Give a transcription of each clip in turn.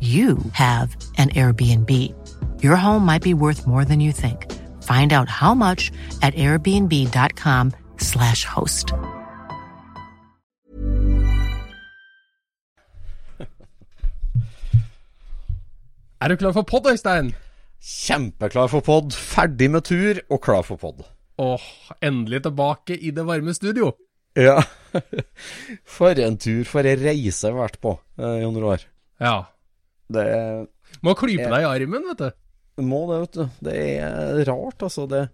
you have an Airbnb. Your home might be worth more than you think. Find out how much at airbnb.com/slash host. Er du klar for pod, Øystein? Kjempeklar for pod, ferdig med tur og klar for pod. Åh, endelig tilbake i det varme studio. Ja. For en tur, for ei reise jeg har vært på, i noen år. Ja. Det Må klype deg i armen, vet du. må det, vet du. Det er rart, altså. Det,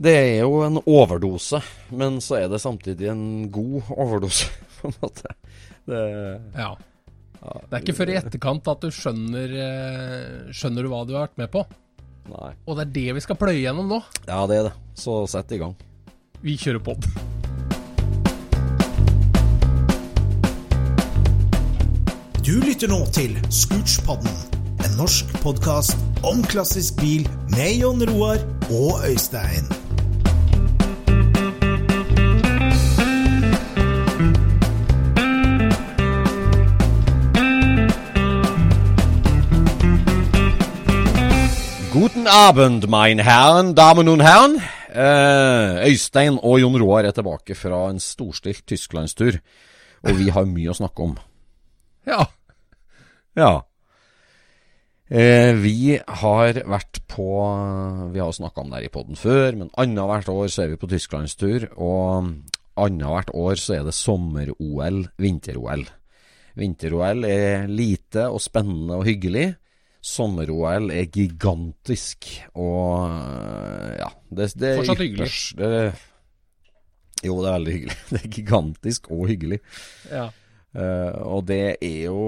det er jo en overdose, men så er det samtidig en god overdose, på en måte. Det, Ja. Det er ikke før i etterkant at du skjønner eh, Skjønner du hva du har vært med på. nei. Og det er det vi skal pløye gjennom nå. Ja, det er det. Så sett i gang. Vi kjører pod. Du lytter nå til Scootspodden, en norsk podkast om klassisk bil med Jon Roar og Øystein. Guten Abend, mein Herren, Damen und Herren. Eh, Øystein og Jon Roar er tilbake fra en storstilt tysklandstur, og vi har mye å snakke om. Ja. Ja. Eh, vi har vært på Vi har snakka om det her i poden før, men annethvert år så er vi på tysklandstur. Og annethvert år så er det sommer-OL, vinter-OL. Vinter-OL er lite og spennende og hyggelig. Sommer-OL er gigantisk og øh, ja det, det er Fortsatt hyggelig. Det, jo, det er veldig hyggelig. Det er gigantisk og hyggelig. ja. Uh, og det er jo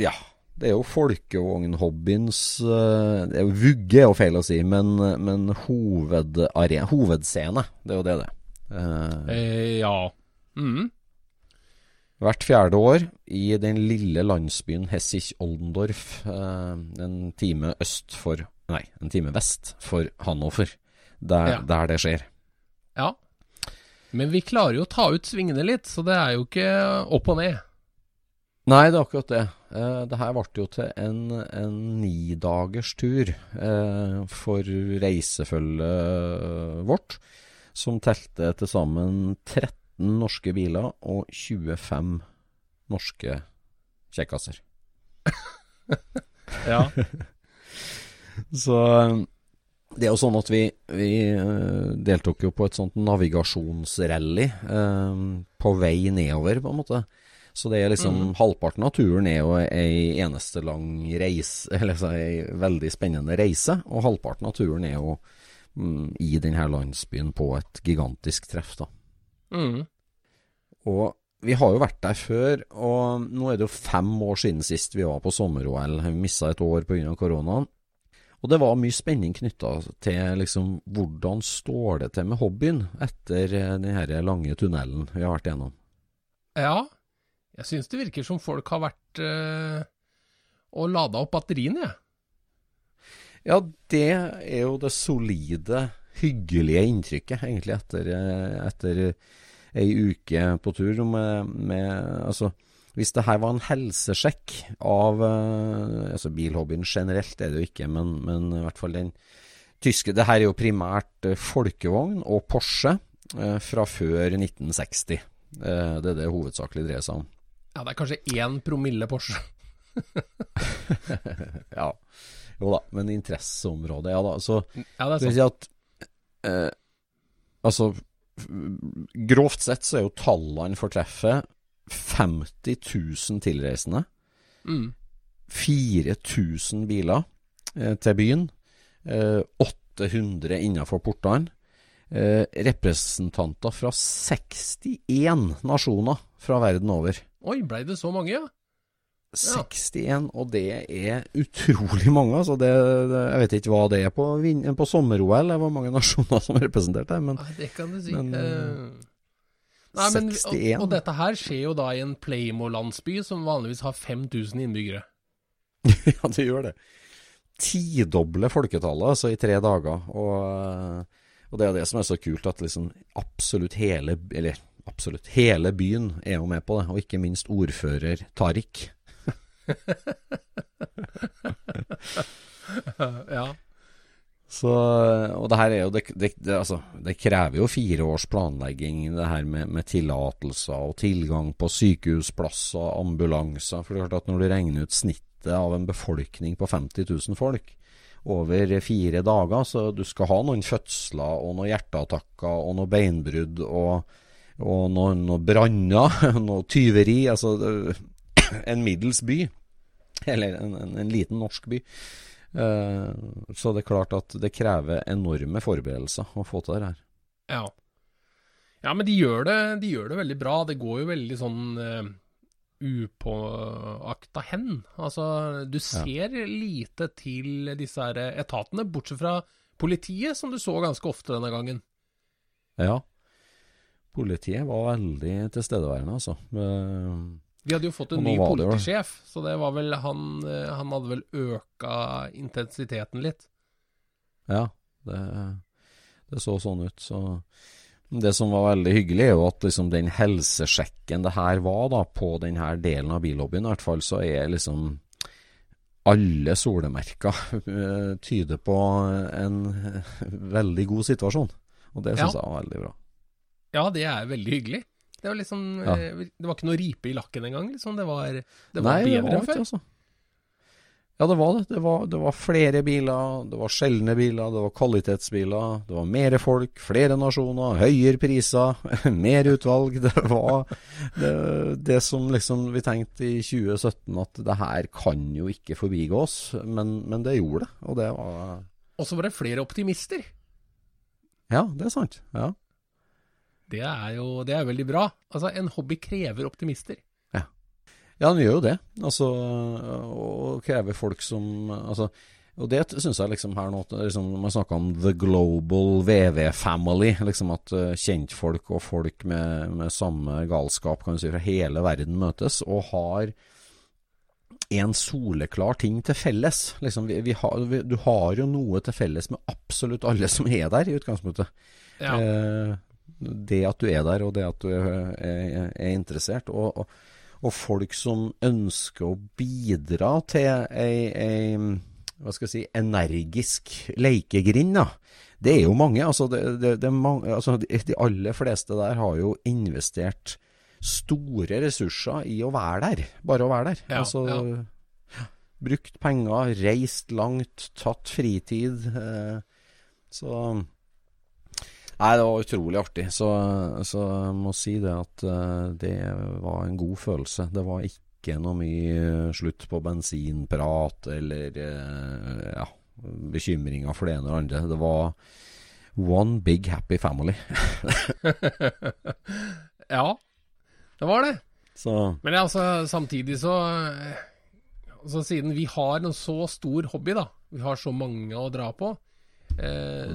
Ja, det er jo folkevognhobbyens uh, det er jo Vugge er jo feil å si, men, men hovedare- hovedscene. Det er jo det det er. Eh, Eh, ja. Mm. hvert fjerde år i den lille landsbyen Hessich-Oldendorf, eh, en time øst for Nei, en time vest for Hannover, der, Ja. der det skjer. ja. Men vi klarer jo å ta ut svingene litt, så det er jo ikke opp og ned. Nei, det er akkurat det. Eh, det her ble jo til en, en nidagers tur eh, for reisefølget vårt, som telte til sammen 13 norske biler og 25 norske kjekkaser. Ja. Så eh, det er jo sånn at vi, vi deltok jo på et sånt navigasjonsrally eh, på vei nedover, på en måte. Så det er liksom halvparten av turen er jo ei eneste lang reise, eller altså ei veldig spennende reise, og halvparten av turen er jo mm, i denne landsbyen på et gigantisk treff, da. Mm. Og vi har jo vært der før, og nå er det jo fem år siden sist vi var på sommer-OL. Vi mista et år pga. koronaen. Og det var mye spenning knytta til liksom hvordan står det til med hobbyen etter denne den lange tunnelen vi har vært gjennom. Ja. Jeg syns det virker som folk har vært eh, og lada opp batteriene, jeg. Ja, det er jo det solide, hyggelige inntrykket, egentlig, etter, eh, etter ei uke på tur med, med Altså, hvis det her var en helsesjekk av eh, altså Bilhobbyen generelt er det jo ikke, men, men i hvert fall den tyske Det her er jo primært folkevogn og Porsche fra før 1960. det er det hovedsakelig dreier seg om. Ja, det er kanskje én promille Porsche. ja. Jo da, men interesseområdet, ja da. Så ja, det sant. Si at eh, Altså, grovt sett så er jo tallene for treffet 50 000 tilreisende. Mm. 4000 biler eh, til byen. Eh, 800 innenfor portene. Eh, representanter fra 61 nasjoner fra verden over. Oi, blei det så mange, ja? 61, og det er utrolig mange. Altså det, det, jeg vet ikke hva det er på, på sommer-OL, hvor mange nasjoner som er representert. Men, Nei, det kan du si. Men, uh, nei, men, og, og, dette her skjer jo da i en Playmo-landsby som vanligvis har 5000 innbyggere. ja, det gjør det. Tidoble folketallet altså i tre dager. Og, og, det er det som er så kult, at liksom absolutt hele Eller absolutt hele byen er jo med på det, og ikke minst ordfører Tariq. ja. Så, og det her er jo det, det, det, altså, det, krever jo fire års planlegging, det her med, med tillatelser og tilgang på sykehusplasser, ambulanser. For det er klart at når du regner ut snittet av en befolkning på 50 000 folk over fire dager, så du skal ha noen fødsler og noen hjerteattakker og noen beinbrudd og, og noen, noen branner, noe tyveri. Altså en middels by. Eller en, en, en liten norsk by. Uh, så det er klart at det krever enorme forberedelser å få til det her. Ja. ja, men de gjør, det, de gjør det veldig bra. Det går jo veldig sånn uh, upåakta hen. Altså, du ser ja. lite til disse her etatene, bortsett fra politiet, som du så ganske ofte denne gangen. Ja. Politiet var veldig tilstedeværende, altså. Vi hadde jo fått en ny politisjef, så det var vel han eh, Han hadde vel øka intensiteten litt. Ja, det, det så sånn ut. Så det som var veldig hyggelig, er jo at liksom den helsesjekken det her var da, på denne delen av billobbyen, i hvert fall, så er liksom alle solemerker eh, tyder på en veldig god situasjon. Og det syns ja. jeg var veldig bra. Ja, det er veldig hyggelig. Det var liksom ja. Eh, det var ikke noe ripe i lakken engang. Liksom. Det var, det var Nei, bedre enn før. Altså. Ja, det var det. Det var, det var, flere biler, det var sjeldne biler, det var kvalitetsbiler. Det var mer folk, flere nasjoner, høyere priser, mer utvalg. Det var det, det, som liksom vi tenkte i 2017 at det her kan jo ikke forbigå oss, men, men det gjorde det. Og det var Og så var det flere optimister. Ja, det er sant. Ja. Det er jo det er veldig bra. Altså, en hobby krever optimister. Ja, ja den gjør jo det. Altså, og krever folk som altså, og det syns jeg liksom her nå liksom, Man snakker om the global VV-family. Liksom at uh, kjentfolk og folk med, med, samme galskap kan du si, fra hele verden møtes og har en soleklar ting til felles. Liksom, vi, vi har, vi, du har jo noe til felles med absolutt alle som er der, i utgangspunktet. Ja. Eh, det at du er der, og det at du er, er, er interessert. Og, og, og, folk som ønsker å bidra til ei, ei hva skal jeg si, energisk lekegrind. da. Det er jo mange. altså, det, det, det mange, altså De aller fleste der har jo investert store ressurser i å være der. Bare å være der. Ja, altså, ja. Brukt penger, reist langt, tatt fritid. Eh, så Nei, det var utrolig artig. Så, så jeg må si det at uh, det var en god følelse. Det var ikke noe mye slutt på bensinprat eller uh, ja, bekymringer for det ene og det andre. Det var one big happy family. ja, det var det. Så. Men altså, samtidig så altså, Siden vi har en så stor hobby, da, vi har så mange å dra på, Eh,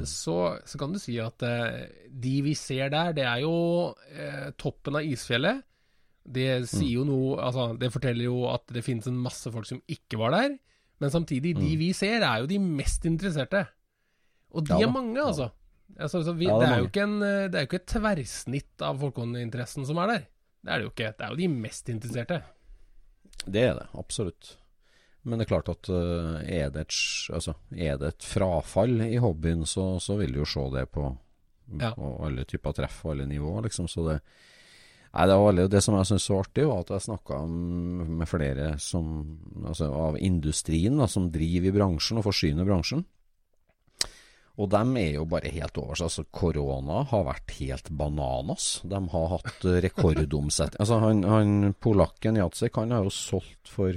så, så, kan du si at eh, de vi ser der, det er jo eh, toppen av isfjellet. Det sier jo noe Altså, det forteller jo at det finnes en masse folk som ikke var der. Men samtidig, de vi ser, er jo de mest interesserte. Og de Ja er mange, altså. altså så vi, Ja, det, det er er jo ikke en, eh, det er jo ikke et tverrsnitt av folkehåndinteressen som er der. Det er det jo ikke. Det er jo de mest interesserte. Det er det, absolutt. Men det er klart at øh, er, det et, altså, er det et frafall i hobbyen, så, så vil du jo se det på, Ja. på alle typer treff og alle nivåer, liksom. Så det Nei, det, veldig, det som jeg syntes var artig, var at jeg snakka med flere som, altså, av industrien da, som driver i bransjen og forsyner bransjen. Og dem er jo bare helt over seg. Altså, korona har vært helt bananas. De har hatt eh, rekordomsetning. altså, han, han polakken Jacek, han har jo solgt for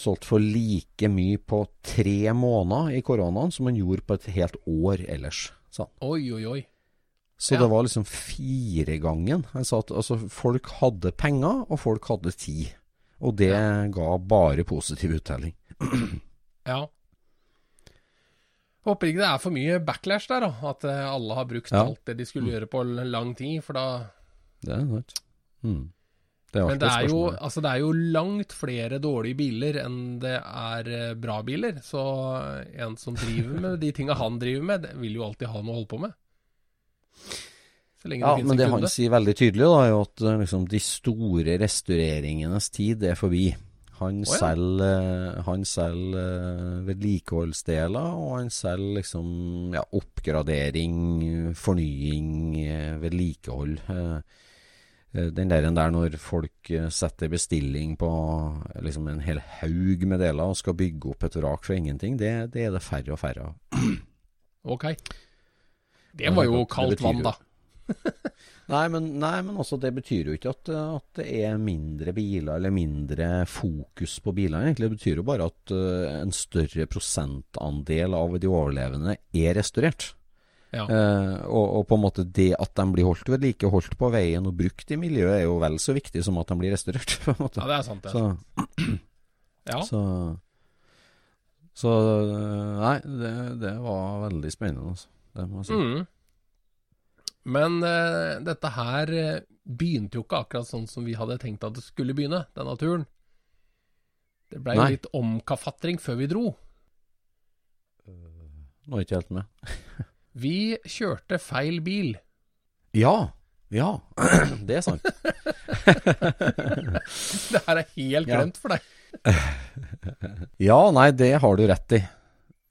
solgt for like mye på tre måneder i koronaen som han gjorde på et helt år ellers. han. Oi, oi, oi. Så Ja. det var liksom firegangen. Han altså, folk hadde penger, og folk hadde tid. Og det ga bare positiv uttelling. Ja. Håper ikke det er for mye backlash der, da. At eh, alle har brukt Ja. alt det de skulle gjøre på lang tid. For da Det er sant. Mm. Det Men det er, jo, altså det er jo langt flere dårlige biler enn det er eh, bra biler. Så en som driver med de tinga han driver med, det vil jo alltid ha noe å holde på med. Ja, men det han sier veldig tydelig, da, er jo at eh, liksom, de store restaureringenes tid er forbi. Han ja. selger, eh, han selger eh, vedlikeholdsdeler, og han selger liksom ja, oppgradering, fornying, eh, vedlikehold. Eh, Den der, der når folk eh, setter bestilling på liksom en hel haug med deler og skal bygge opp et vrak fra ingenting, det, det er det færre og færre av. Ok. Det var jo kaldt vann, da. Nei, men, nei, men også det betyr jo ikke at, at det er mindre biler eller mindre fokus på biler. egentlig. Det betyr jo bare at uh, en større prosentandel av de overlevende er restaurert. Ja. Eh, og, og på en måte det at de blir holdt ved like, holdt på veien og brukt i miljøet, er jo vel så viktig som at de blir restaurert. på en måte. ja, det er sant, det. Så, Ja. så, så Nei, det, det var veldig spennende, altså. Det må jeg si. Mm. Men uh, dette her eh, begynte jo ikke akkurat sånn som vi hadde tenkt at det skulle begynne, denne turen. Det blei jo litt omkafatring før vi dro. Nå er jeg ikke helt med. Vi kjørte feil bil. Ja! Ja, det er sant. Det her er helt Ja. for deg. Ja, nei, det har du rett i.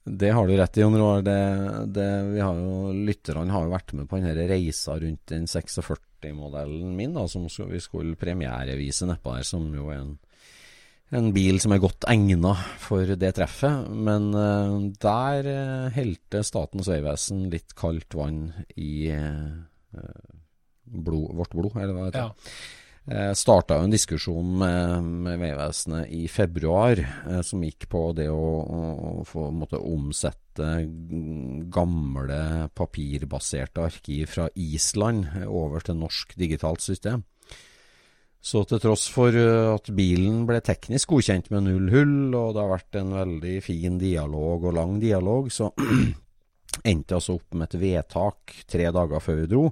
Det har du rett i, Jon Roar. Det, det, vi har jo, lytterne har jo vært med på denne reisa rundt den 46-modellen min, da, som vi skulle premierevise nedpå der, som jo er en, en bil som er godt egna for det treffet. Men eh, der uh, helte Statens vegvesen litt kaldt vann i eh, blod, vårt blod, eller hva det heter. Ja. Eh, starta en diskusjon med, med Vegvesenet i februar eh, som gikk på det å, å få måtte omsette gamle papirbaserte arkiv fra Island eh, over til norsk digitalt system. Så til tross for eh, at bilen ble teknisk godkjent med null hull, og det har vært en veldig fin dialog og lang dialog, så endte altså opp med et vedtak tre dager før vi dro,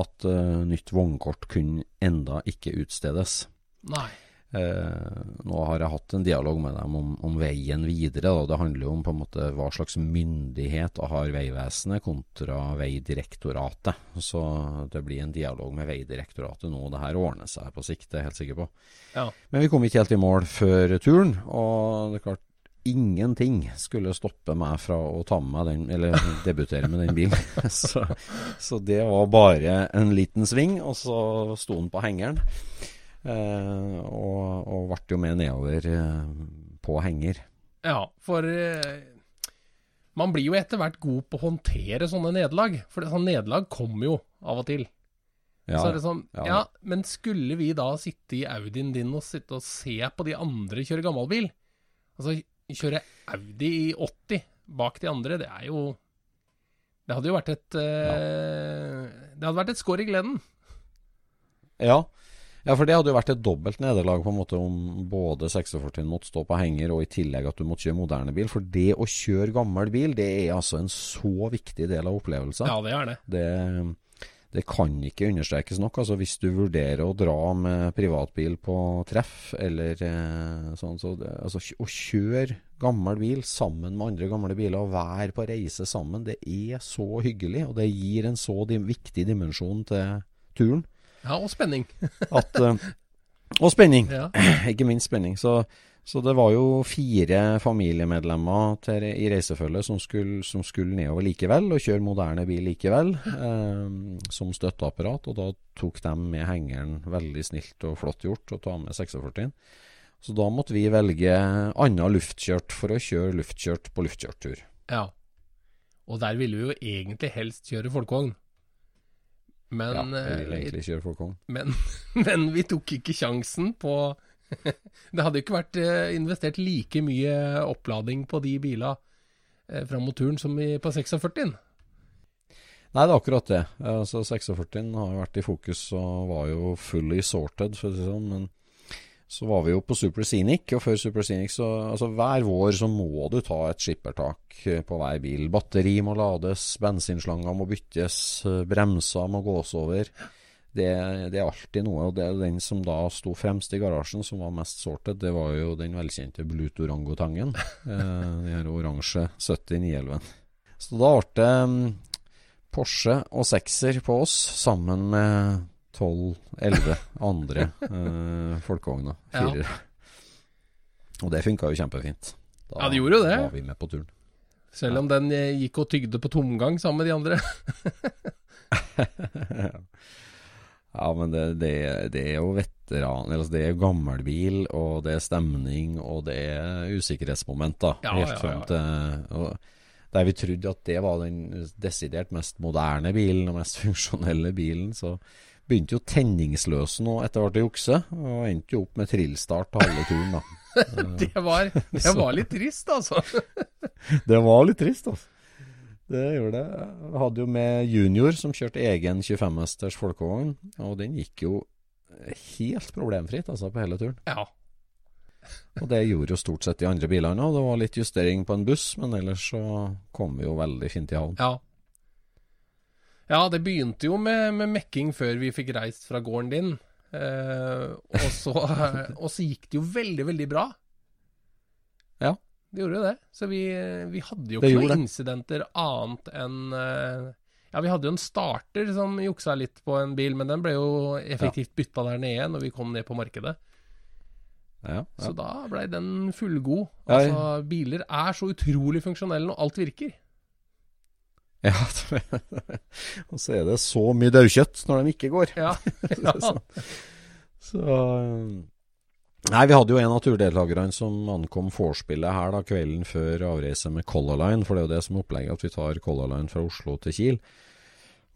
at uh, nytt vognkort kunne enda ikke utstedes. Nei. Eh, nå har jeg hatt en dialog med dem om, om veien videre. Da. Det handler jo om på en måte hva slags myndighet har Vegvesenet kontra Vegdirektoratet. Så det blir en dialog med Vegdirektoratet nå. Det her ordner seg på sikt, det er jeg helt sikker på. Ja. Men vi kom ikke helt i mål før turen, og det er klart Ingenting skulle stoppe meg fra å ta med meg den, eller debutere med den bilen. Så, så det var bare en liten sving, og så sto den på hengeren. Eh, og, og ble jo med nedover eh, på henger. Ja, for eh, man blir jo etter hvert god på å håndtere sånne nederlag. For sånne nederlag kommer jo av og til. Ja, så er det sånn, ja. ja. men skulle vi da sitte i Audien din og sitte og se på de andre kjøre gammalbil? Altså, kjøre Audi i 80 bak de andre, det er jo Det hadde jo vært et ja. Det hadde vært et skår i gleden. ja. Ja, for det hadde jo vært et dobbelt nederlag på en måte om både 46 måtte stå på henger, og i tillegg at du måtte kjøre moderne bil. For det å kjøre gammel bil, det er altså en så viktig del av opplevelsen. Ja, det er det. Det, det kan ikke understrekes nok. altså Hvis du vurderer å dra med privatbil på treff, eller eh, sånn, så det, altså, å kjøre gammel bil sammen med andre gamle biler og være på reise sammen, det er så hyggelig. Og det gir en så viktig dimensjon til turen. Ja, og spenning. At, eh, og spenning. Ja. Ikke minst spenning. Så så det var jo fire familiemedlemmer til, i reisefølget som skulle, som skulle nedover likevel, og kjøre moderne bil likevel, eh, som støtteapparat. Og da tok de med hengeren veldig snilt og flott gjort å ta med 46. Så da måtte vi velge annet luftkjørt for å kjøre luftkjørt på luftkjørttur. Ja. Og der ville vi jo egentlig helst kjøre folkevogn. Men, ja, jeg ville eh, egentlig kjøre folkevogn. men, men vi tok ikke sjansen på Det hadde jo ikke vært eh, investert like mye opplading på de bila eh, fram mot turen som på 46. Nei, det er akkurat det. Altså, 46 har vært i fokus og var jo fully sorted, for å si det sånn. Men så var vi jo på Super Scenic, og før Super Scenic så altså Hver vår så må du ta et skippertak eh, på hver bil. Batteri må lades, bensinslanger må byttes, bremser må gås over det, det, er alltid noe. Og det er den som da sto fremst i garasjen, som var mest sorted, det var jo den velkjente blutorangotangen. orangotangen. eh, den her oransje 7911. Så da ble det um, Porsche og sekser på oss, sammen med 12-11 andre uh, folkevogna. Firer. Ja. Og det funka jo kjempefint. Da ja, det gjorde jo det. var vi med på turen. Selv om den eh, gikk og tygde på tomgang sammen med de andre. Ja, men det, det, det, er jo veteran altså Det er gammelbil, og det er stemning, og det er usikkerhetsmoment, da. Ja, helt ja, frem til Der vi trodde at det var den desidert mest moderne bilen, og mest funksjonelle bilen, så begynte jo tenningsløs nå etter hvert å jukse, og endte jo opp med trillstart på halve turen, da. det, var, det var litt trist, altså. det var litt trist, altså. Det gjorde det. Jeg hadde jo med junior som kjørte egen 25-mesters folkevogn, og den gikk jo helt problemfritt altså på hele turen. Ja. og det gjorde jo stort sett de andre bilene òg. Det var litt justering på en buss, men ellers så kom vi jo veldig fint i havn. Ja. Ja, det begynte jo med, med, mekking før vi fikk reist fra gården din. Eh, og, så, og så gikk det jo veldig, veldig bra. Ja. Det gjorde jo det. Så vi, vi hadde jo ikke noen incidenter annet enn uh, Ja, vi hadde jo en starter som juksa litt på en bil, men den ble jo effektivt bytta der nede når vi kom ned på markedet. Ja, ja. Så da blei den fullgod. Altså, biler er så utrolig funksjonelle når alt virker. Ja, og så er det så mye daukjøtt når de ikke går. Ja, ja. så, så Nei, vi hadde jo en av turdeltakerne som ankom vorspielet her da kvelden før avreise med Color Line, for det er jo det som er opplegget, at vi tar Color Line fra Oslo til Kiel.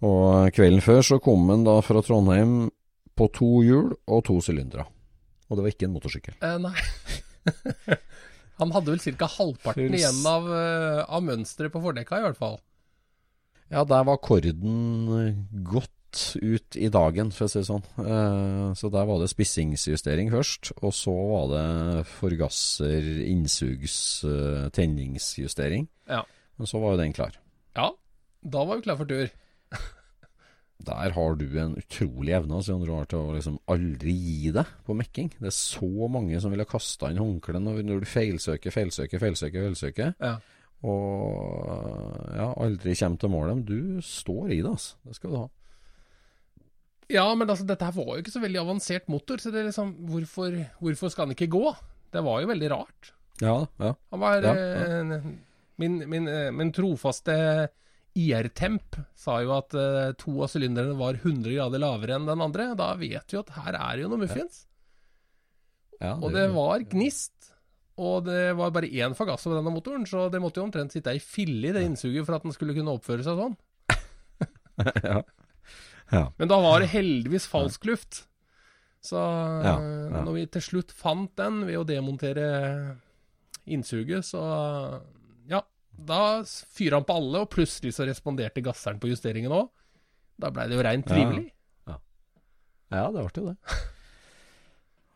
Og kvelden før så kom han da fra Trondheim på to hjul og to sylindere. Og det var ikke en motorsykkel. Eh, nei. Han hadde vel ca. halvparten igjen av, uh, av mønsteret på fordekka, i hvert fall. Ja, der var korden godt ut i dagen, for å si det sånn. Uh, så der var det spissingsjustering først, og så var det forgasser, innsugs, uh, tenningsjustering. Ja. Men så var jo den klar. Ja, da var vi klar for tur. Der har du en utrolig evne altså, til å liksom aldri gi deg på mekking. Det er så mange som ville kasta inn håndkleet når du feilsøker, feilsøker, feilsøker. feilsøker. Ja. Og ja, aldri kommer til målet. Men du står i det, altså. Det skal du ha. Ja, men altså, dette her var jo ikke så veldig avansert motor, så det er liksom Hvorfor, hvorfor skal han ikke gå? Det var jo veldig rart. Ja, ja. Han var ja, ja. Eh, min, min, eh, min, trofaste IR-temp sa jo at eh, to av sylinderne var 100 grader lavere enn den andre. Da vet vi at her er det jo noe muffins. Ja. og det var gnist. Og det var bare én forgasser på denne motoren, så det måtte jo omtrent sitte ei fille i det innsuget for at den skulle kunne oppføre seg sånn. ja. Ja. Men da var det heldigvis falsk luft. Så ja, ja. når vi til slutt fant den ved å demontere innsuget, så Ja, da fyra han på alle, og plutselig så responderte gasseren på justeringen òg. Da blei det jo reint trivelig. Ja, ja. det ble jo det.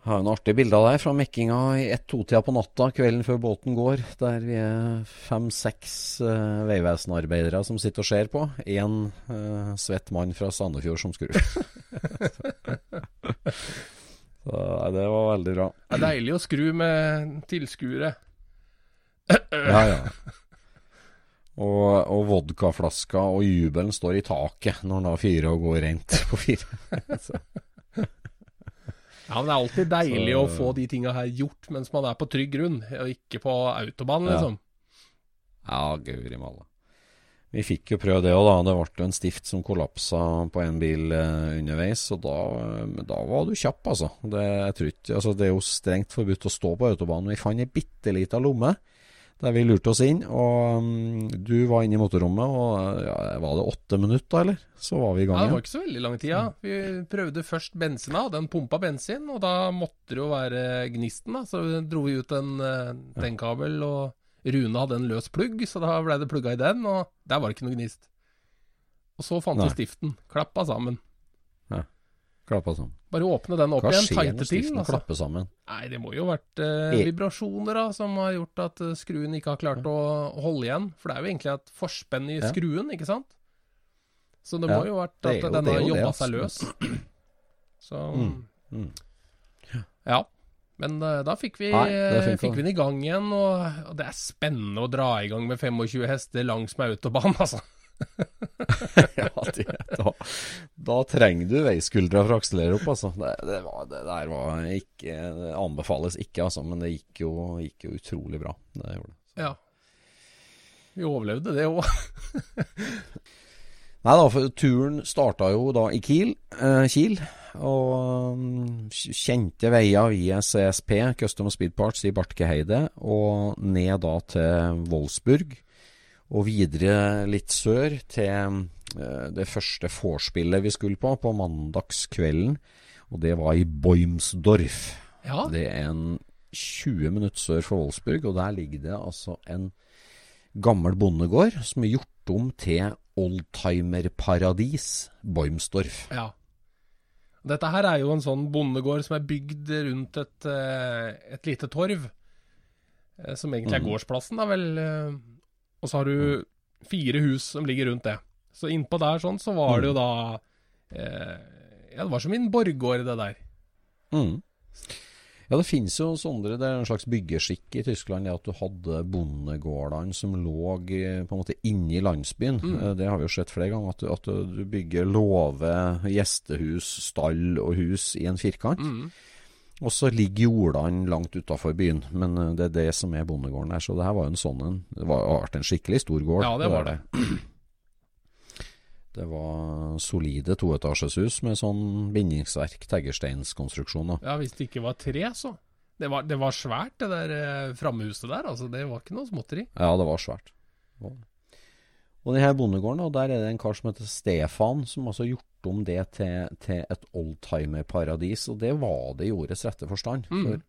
Har noen artige bilder der fra mekkinga i ett-to-tida på natta kvelden før båten går. Der vi er fem-seks uh, Vegvesenarbeidere som sitter og ser på. Én uh, svett mann fra Sandefjord som skrur. Så det var veldig bra. Det er deilig å skru med tilskuere. ja, ja. Og, og vodkaflaska og jubelen står i taket når han da fyrer og går rent på fire. ja, men det er alltid deilig Så... å få de tinga her gjort mens man er på trygg grunn, og ikke på autobahn, liksom. Ja, ja guri malla. Vi fikk jo prøve det òg, da. Det ble jo en stift som kollapsa på en bil eh, underveis. Og da, da, var du kjapp, altså. Det, ikke, altså. det, er jo strengt forbudt å stå på autobanen. Vi fant ei bitte lita lomme der vi lurte oss inn. Og um, du var inne i motorrommet, og ja, var det åtte minutter, eller? Så var vi i gang. Ja, det var ikke så veldig lang tid, ja. Vi prøvde først bensina, den pumpa bensin. Og da måtte det jo være gnisten, da. Så dro vi ut en tennkabel og Rune hadde en løs plugg, så da ble det plugga i den, og der var det ikke noe gnist. Og så fant vi stiften. Klappa sammen. Klappa sammen. Bare åpne den opp Hva igjen, tighte til. Hva skjer når stiften klapper sammen? Nei, det må jo ha vært eh, vibrasjoner da, som har gjort at uh, skruen ikke har klart å holde igjen. For det er jo egentlig et forspenn i skruen, ikke sant? Så det må jo ha vært at den har jobba seg løs. Så mm. Mm. Ja. Men uh, da fikk vi, Nei, fikk vi den i gang igjen, og, og, det er spennende å dra i gang med 25 hester langs med autobahn, altså. ja, det, da, da, trenger du veiskuldra for å akselere opp, altså. Det, det, var, det, der var ikke Det anbefales ikke, altså, men det gikk jo, gikk jo utrolig bra. Det gjorde det. Ja. Vi overlevde det òg. Nei da, for turen starta jo da i Kiel. Eh, Kiel og um, kjente veier via CSP, Custom Speed Parts i Bartkeheide og ned da til Wolfsburg. Og videre litt sør til uh, det første vorspielet vi skulle på, på mandagskvelden. Og det var i Boimsdorf. Ja. Det er en 20 minutter sør for Wolfsburg, og der ligger det altså en gammel bondegård som er gjort om til oldtimerparadis, Boimsdorf. Ja. Dette her er jo en sånn bondegård som er bygd rundt et, eh, et lite torv. Eh, som egentlig er mm. gårdsplassen, da vel. Og så har du fire hus som ligger rundt det. Så innpå der sånn, så var det jo mm. da eh, Ja, det var som i en borggård, det der. Mm. Ja, det finnes jo sånne, det er en slags byggeskikk i Tyskland det at du hadde bondegårdene som lå eh, på en måte inni landsbyen. Mm. Eh, det har vi jo sett flere ganger, at du, at du bygger låve, gjestehus, stall og hus i en firkant. Mm. Og så ligger jordene langt utafor byen, men eh, det er det som er bondegården der. Så det her var jo en sånn en Det har vært en skikkelig stor gård. Ja, det var det. det. Det var solide toetasjeshus med sånn bindingsverk, teglsteinskonstruksjon. Ja, hvis det ikke var tre, så. Det var, det var svært, det der eh, framhuset der. altså Det var ikke noe småtteri. Ja, det var svært. Og denne bondegården, og der er det en kar som heter Stefan, som altså har gjort om det til, til et oldtimerparadis. Og det var det i ordets rette forstand. Mm. For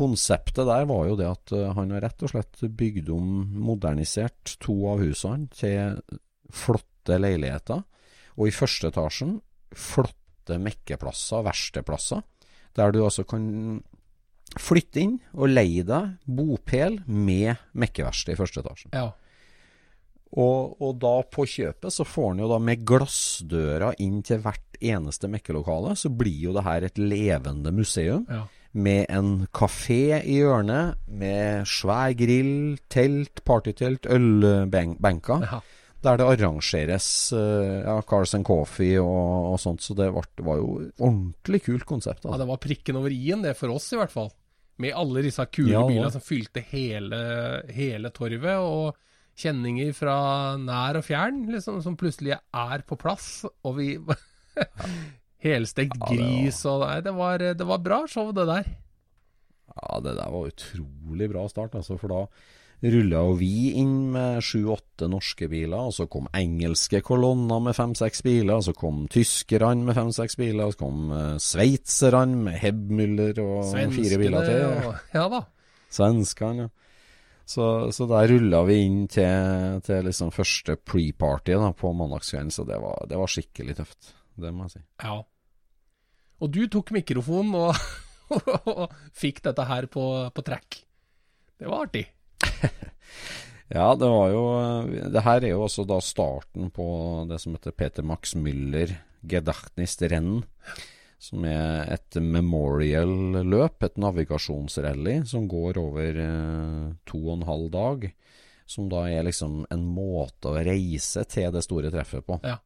konseptet der var jo det at uh, han har rett og slett bygd om, modernisert to av husene til flotte leiligheter. Og i første etasjen flotte mekkeplasser, verkstedplasser, der du altså kan flytte inn og leie deg bopel med mekkeverksted i første etasjen. Ja. Og, og, da på kjøpet så får han jo da med glassdøra inn til hvert eneste mekkelokale, så blir jo det her et levende museum. Ja. Med en kafé i hjørnet, med svær grill, telt, partytelt, ølbenker. Ja der det arrangeres uh, ja, Cars and Coffee og, og sånt. Så det var, det var, jo ordentlig kult konsept. Altså. Ja, det var prikken over i-en, det for oss i hvert fall. Med alle disse kule ja, bilene som fylte hele, hele torvet. Og kjenninger fra nær og fjern liksom, som plutselig er på plass. Og vi Helstekt gris og Nei, det var, det var bra show, det der. Ja, det der var utrolig bra start, altså. For da rulla jo vi inn med sju-åtte norske biler, og så kom engelske kolonner med fem-seks biler, og så kom tyskerne med fem-seks biler, og så kom uh, sveitserne med Hebmüller og Svenskene, fire biler til. Og, ja da. Svenskene, ja. Så, så, der rulla vi inn til, til liksom første pre-party på mandagskvelden, så det var, det var, skikkelig tøft. Det må jeg si. Ja. Og du tok mikrofonen og og fikk dette her på, på track. Det var artig. Ja, det var jo Det her er jo også da starten på det som heter Peter Max Müller Gedachnisrennen. Som er et memorial-løp, et navigasjonsrally, som går over eh, to og en halv dag. Som da er liksom en måte å reise til det store treffet på. Ja.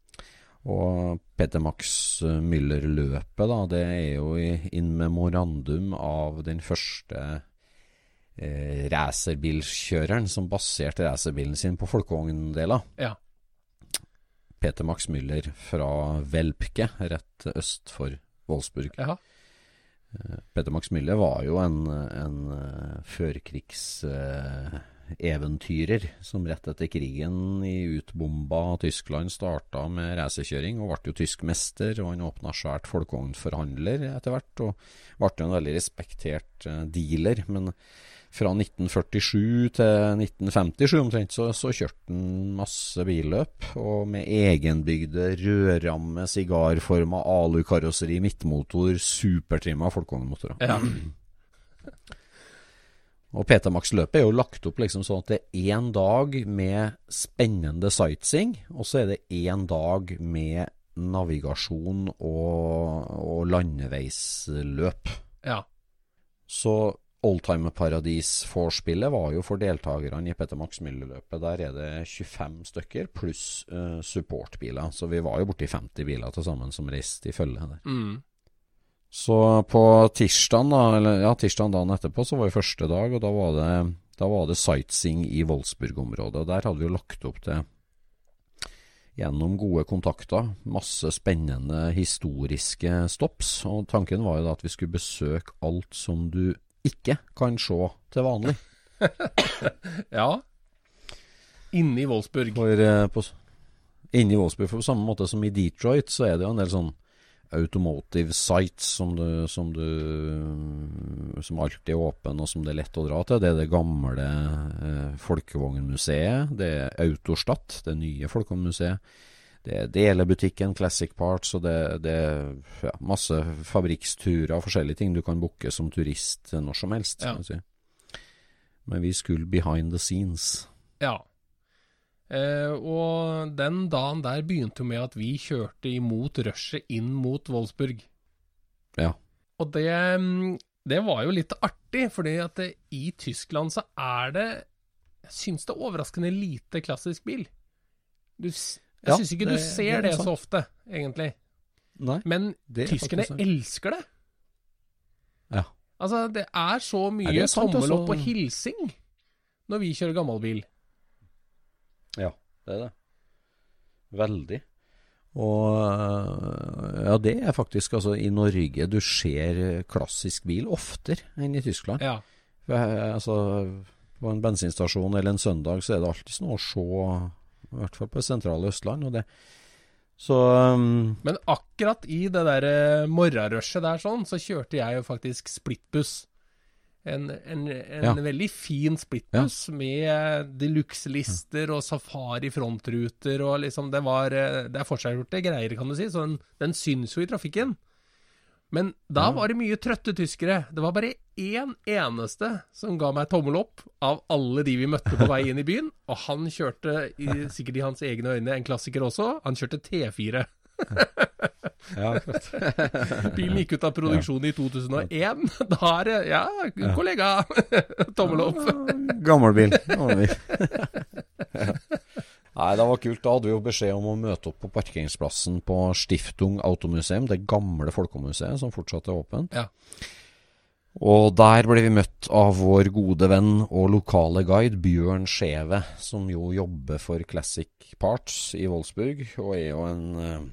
Og Peter Max Müller-løpet, da, det er jo i- in memorandum av den første eh, racerbilkjøreren som baserte racerbilen sin på folkevogndeler. Ja. Peter Max Müller fra Velpke, rett øst for Wolfsburg. Ja. Peter Max Mille var jo en, en førkrigseventyrer som rett etter krigen i utbomba Tyskland starta med racerkjøring, og ble jo tysk mester. Og han åpna svært folkevognforhandler etter hvert, og ble en veldig respektert eh, dealer. Men fra 1947 til 1957 omtrent, så, så kjørte han masse billøp. Og med egenbygde rødramme, sigarforma alukarosseri, midtmotor, supertrimma folkevognmotorer. Ja. Og PT-MAX-løpet er jo lagt opp liksom sånn at det er én dag med spennende sightseeing, og så er det én dag med navigasjon og, og landeveisløp. ja. Så Oldtimer-paradis-vorspielet var jo for deltakerne i Peter Max Müller-løpet. Der er det 25 stykker pluss eh, supportbiler. Så vi var jo borti 50 biler til sammen som reiste i følge der. Mm. Så på tirsdagen, da, eller ja, tirsdagen dagen etterpå, så var det første dag, og da var det, da var det sightseeing i Wolfsburg-området. Og Der hadde vi jo lagt opp til gjennom gode kontakter, masse spennende historiske stops. Og tanken var jo da at vi skulle besøke alt som du ikke kan se til vanlig. ja. Inne i Wolfsburg. For, eh, på, inne i Wolfsburg, for på samme måte som i Detroit, så er det jo en del sånn automotive sites som du, som du Som alltid er åpen, og som det er lett å dra til. Det er det gamle eh, Folkevognmuseet. Det er Autostadt, det nye Folkevognmuseet. Det er delebutikken Classic Parts, og det, det er ja, masse fabrikksturer og forskjellige ting du kan booke som turist når som helst. Ja. Si. Men vi skulle behind the scenes. Ja. Eh, og den dagen der begynte jo med at vi kjørte imot rushet inn mot Wolfsburg. Ja. Og det, mm, det var jo litt artig, fordi at det, i Tyskland så er det Jeg syns det er overraskende lite klassisk bil. Du, jeg Ja, syns ikke det- du ser det så ofte, egentlig. Nei. Men er tyskerne elsker det. Ja. Altså, det er så mye er tommel altså. opp og hilsing når vi kjører gammelbil. Ja, det er det. Veldig. Og øh, ja, det er faktisk altså i Norge du ser klassisk bil oftere enn i Tyskland. Ja. Eh, altså, på en bensinstasjon eller en søndag så er det alltid noe å se, i hvert fall på det sentrale Østland. Og det. Så um, Men akkurat i det der eh, morgenrushet der sånn, så kjørte jeg jo faktisk splittbuss. En, en, en Ja. veldig fin splittbuss med deluxe-lister og safari frontruter og liksom Det var eh, Det er forseggjorte greier, kan du si, så den, den syns jo i trafikken. Men da var det mye trøtte tyskere. Det var bare én eneste som ga meg tommel opp av alle de vi møtte på vei inn i byen. Og han kjørte, i, sikkert i hans egne øyne, en klassiker også. Han kjørte T4. Ja. Bilen gikk ut av produksjon i 2001. Da er det Ja, kollega! Tommel opp. Gammel bil. Gammel bil. Nei, det var kult. Da hadde vi jo beskjed om å møte opp på parkeringsplassen på Stiftung Automuseum, det gamle folkemuseet som fortsatt er åpent. Ja. Og der ble vi møtt av vår gode venn og lokale guide Bjørn Skjeve, som jo jobber for Classic Parts i Wolfsburg, og er jo en, eh,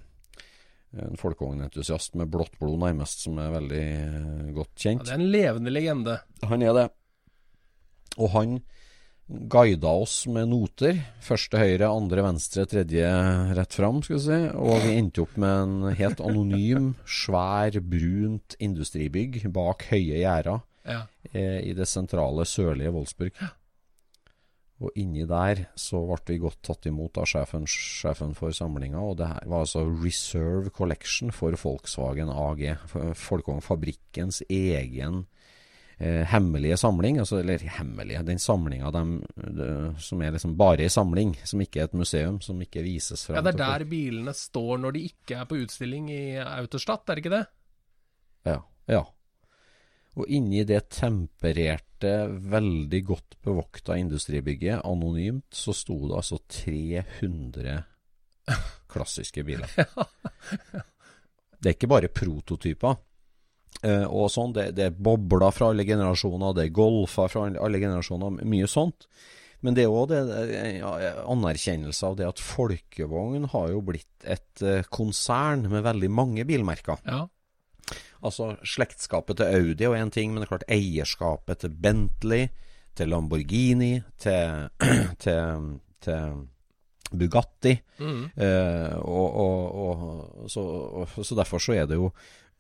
en folkevognentusiast med blått blod, nærmest, som er veldig godt kjent. Ja, det er en levende legende. Han er det. Og han guida oss med noter. Første høyre, andre venstre, tredje rett fram, skal vi si. Og vi endte opp med en helt anonym, svær, brunt industribygg bak høye gjerder Ja. eh, i det sentrale sørlige Wolfsburg. Og inni der så ble vi godt tatt imot av sjefen, sjefen for samlinga, og det her var altså Reserve Collection for Volkswagen AG. Folkong Fabrikkens egen eh, hemmelige samling, altså, eller hemmelige, den samlinga som er liksom bare ei samling, som ikke er et museum, som ikke vises frem Ja, det er der bilene står når de ikke er på utstilling i Autostadt, er det ikke det? Ja. ja. Og inni det tempererte, veldig godt bevokta industribygget, anonymt, så sto det altså 300 klassiske biler. Det er ikke bare prototyper. Eh, og sånn, det, det er bobler fra alle generasjoner, det er golfer fra alle generasjoner, mye sånt. Men det er òg ja, anerkjennelse av det at folkevogn har jo blitt et eh, konsern med veldig mange bilmerker. Ja. Altså slektskapet til Audi og én ting, men det er klart eierskapet til Bentley, til Lamborghini, til, til, til Bugatti. Mm. Eh, og, og, og, så, og, så derfor så er det jo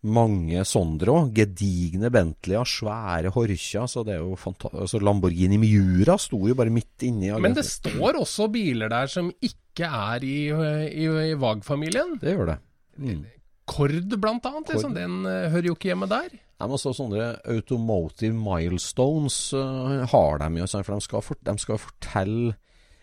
mange Sondre òg. Gedigne Bentleyer, svære Horcha. Så det er jo altså Lamborghini Miura sto jo bare midt inni. Men det står også biler der som ikke er i, i, i VAG-familien. Det gjør det. Mm. Kord, blant annet. Liksom. Den eh, hører jo ikke hjemme der. Nei, men så sånne automotive milestones uh, har de jo, for de skal, for, de skal fortelle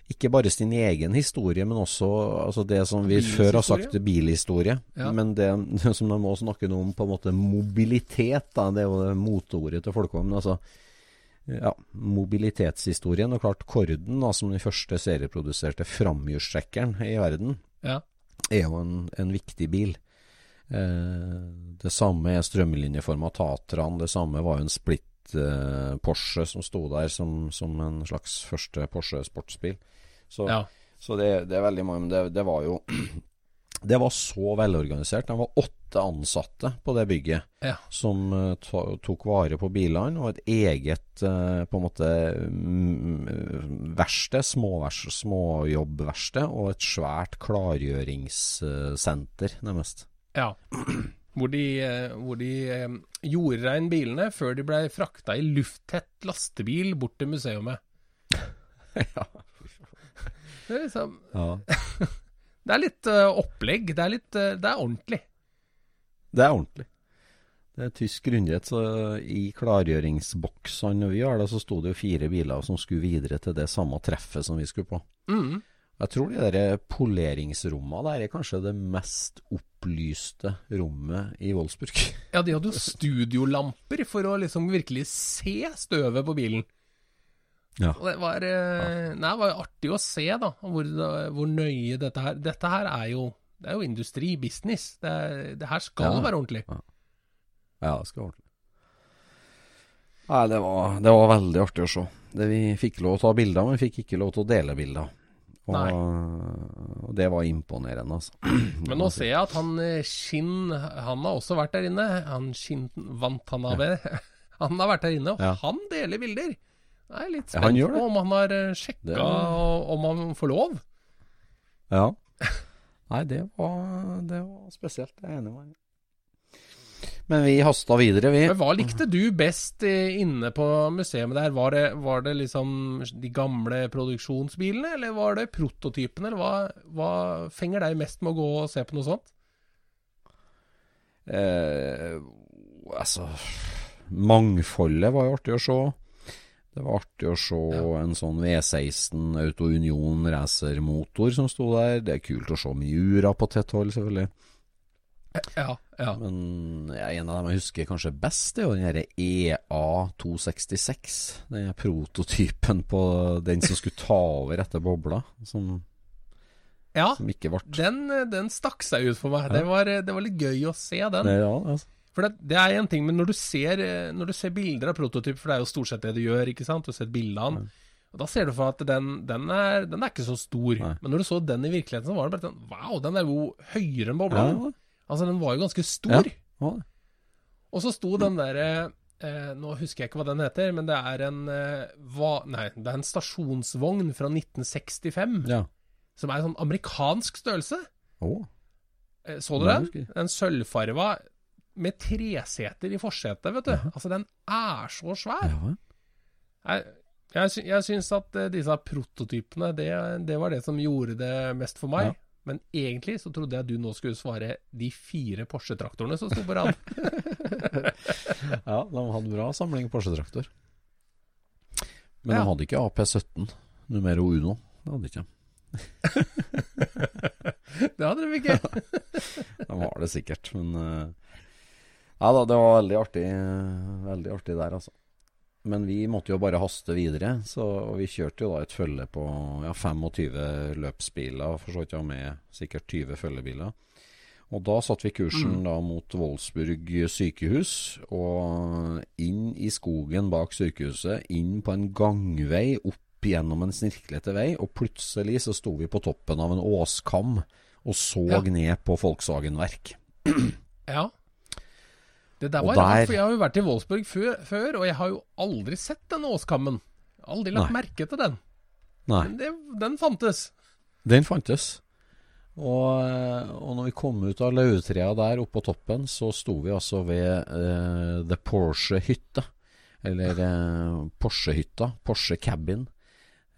ikke bare sin egen historie, men også altså det som vi før har sagt bilhistorie. Ja. Men det, det som de må snakke om, på en måte mobilitet, da, det er jo det motordet til folkevogn. Altså, ja, mobilitetshistorien. Og klart Korden, da, som den første serieproduserte framhjulstrekkeren i verden, Ja. er jo en, en viktig bil. Eh, det samme er strømlinjeforma Tatraen. Det samme var jo en splitt eh, Porsche som sto der som, som en slags første Porsche sportsbil. Så, Ja. så det, det er veldig mange Men det, det var jo Det var så velorganisert. Det var åtte ansatte på det bygget Ja. som eh, tok vare på bilene, og et eget på en måte mm, verksted, småjobbverksted, små og et svært klargjøringssenter, nærmest. Ja. Hvor de, eh, hvor de eh, gjorde rein bilene før de ble frakta i lufttett lastebil bort til museumet. ja. Det er, liksom, ja. det er litt eh, opplegg. Det er litt Det er ordentlig. Det er ordentlig. Det er tysk grundighet. Så i klargjøringsboksene vi har, da, så sto det jo fire biler som skulle videre til det samme treffet som vi skulle på. Mm. Jeg tror de der poleringsrommene der er kanskje det mest opplyste rommet i Wolfsburg. Ja, de hadde jo studiolamper for å liksom virkelig se støvet på bilen. Ja. Det var, eh, nei, det var artig å se, da, hvor, hvor nøye dette her Dette her er jo Det er jo industri, business. Det, er- det her skal Ja. være ordentlig. Ja, det skal være ordentlig. Nei, det var, det var veldig artig å se. Det, vi fikk lov til å ta bilder, men vi fikk ikke lov til å dele bilder. Og, og det var imponerende, altså. Men nå ser jeg at han Shin Skinn Han har også vært der inne. Han Skinn Vantanabe Han har vært der inne, og Ja. han deler bilder. Jeg er litt Ja, spent ja, på om han har eh, sjekka Det- om han får lov. Ja. Nei, det var, det var spesielt. Jeg er enig med. Men vi hasta videre, vi. Men Hva likte du best eh, inne på museet der? Var det, var det liksom de gamle produksjonsbilene, eller var det prototypene? Eller hva, hva fenger deg mest med å gå og se på noe sånt? Eh, altså Mangfoldet var jo artig å se. Det var artig å se en sånn V16 Auto Union racermotor som sto der. Det er kult å se Miura på tett hold, selvfølgelig. Ja, ja. Men ja, en av dem jeg husker kanskje best, det er jo den derre E EA266. Den prototypen på den som skulle ta over etter bobla. Som, ja som ikke ble den, den stakk seg ut for meg. Det, var, det var litt gøy å se den. Ja, altså. For det, det er en ting, men når du ser, eh, når du ser bilder av prototyp, for det er jo stort sett det du gjør, ikke sant? Du ser bildene. bilde av. Og Da ser du for at den, den, er, den er ikke så stor. Nei. Men når du så den i virkeligheten, så var det bare sånn Wow, den er jo høyere enn bobla. Ja, Altså, den var jo ganske stor. ja. Og så sto den derre eh, Nå husker jeg ikke hva den heter, men det er en eh, hva, Nei, det er en stasjonsvogn fra 1965. ja. Som er en sånn amerikansk størrelse. Oh. Eh, Så du den? En sølvfarva med treseter i forsetet, vet du. Altså, den er så svær. Ja, Jeg, Jeg, sy syns at eh, disse prototypene, det, det var det som gjorde det mest for meg. Ja. Men egentlig så trodde jeg du nå skulle svare de fire Porsche-traktorene som sto på rad. Ja, de hadde bra samling Porsche-traktor. Men Ja. de hadde ikke AP17 numero uno. Det hadde de ikke. det hadde de ikke. De har det sikkert, men eh, Ja da, det var veldig artig, veldig artig der, altså. Men vi måtte jo bare haste videre, så vi kjørte jo da et følge på ja, 25 løpsbiler, for så vidt ja, med sikkert 20 følgebiler. Og da satte vi kursen da mot Wolfsburg sykehus, og inn i skogen bak sykehuset, inn på en gangvei, opp gjennom en snirklete vei, og plutselig så sto vi på toppen av en åskam og så Ja. ned på Volkswagen-verk. Ja. Det der var der- rart, for jeg har jo vært i Wolfsburg før, før, og jeg har jo aldri sett denne åskammen. Aldri lagt Nei. merke til den. Nei, Men det, den fantes. den fantes. Og, eh, og når vi kom ut av lauvtrea der oppe på toppen, så sto vi altså ved uh, The Porsche hytte. Eller uh, Porsche-hytta. Porsche Cabin.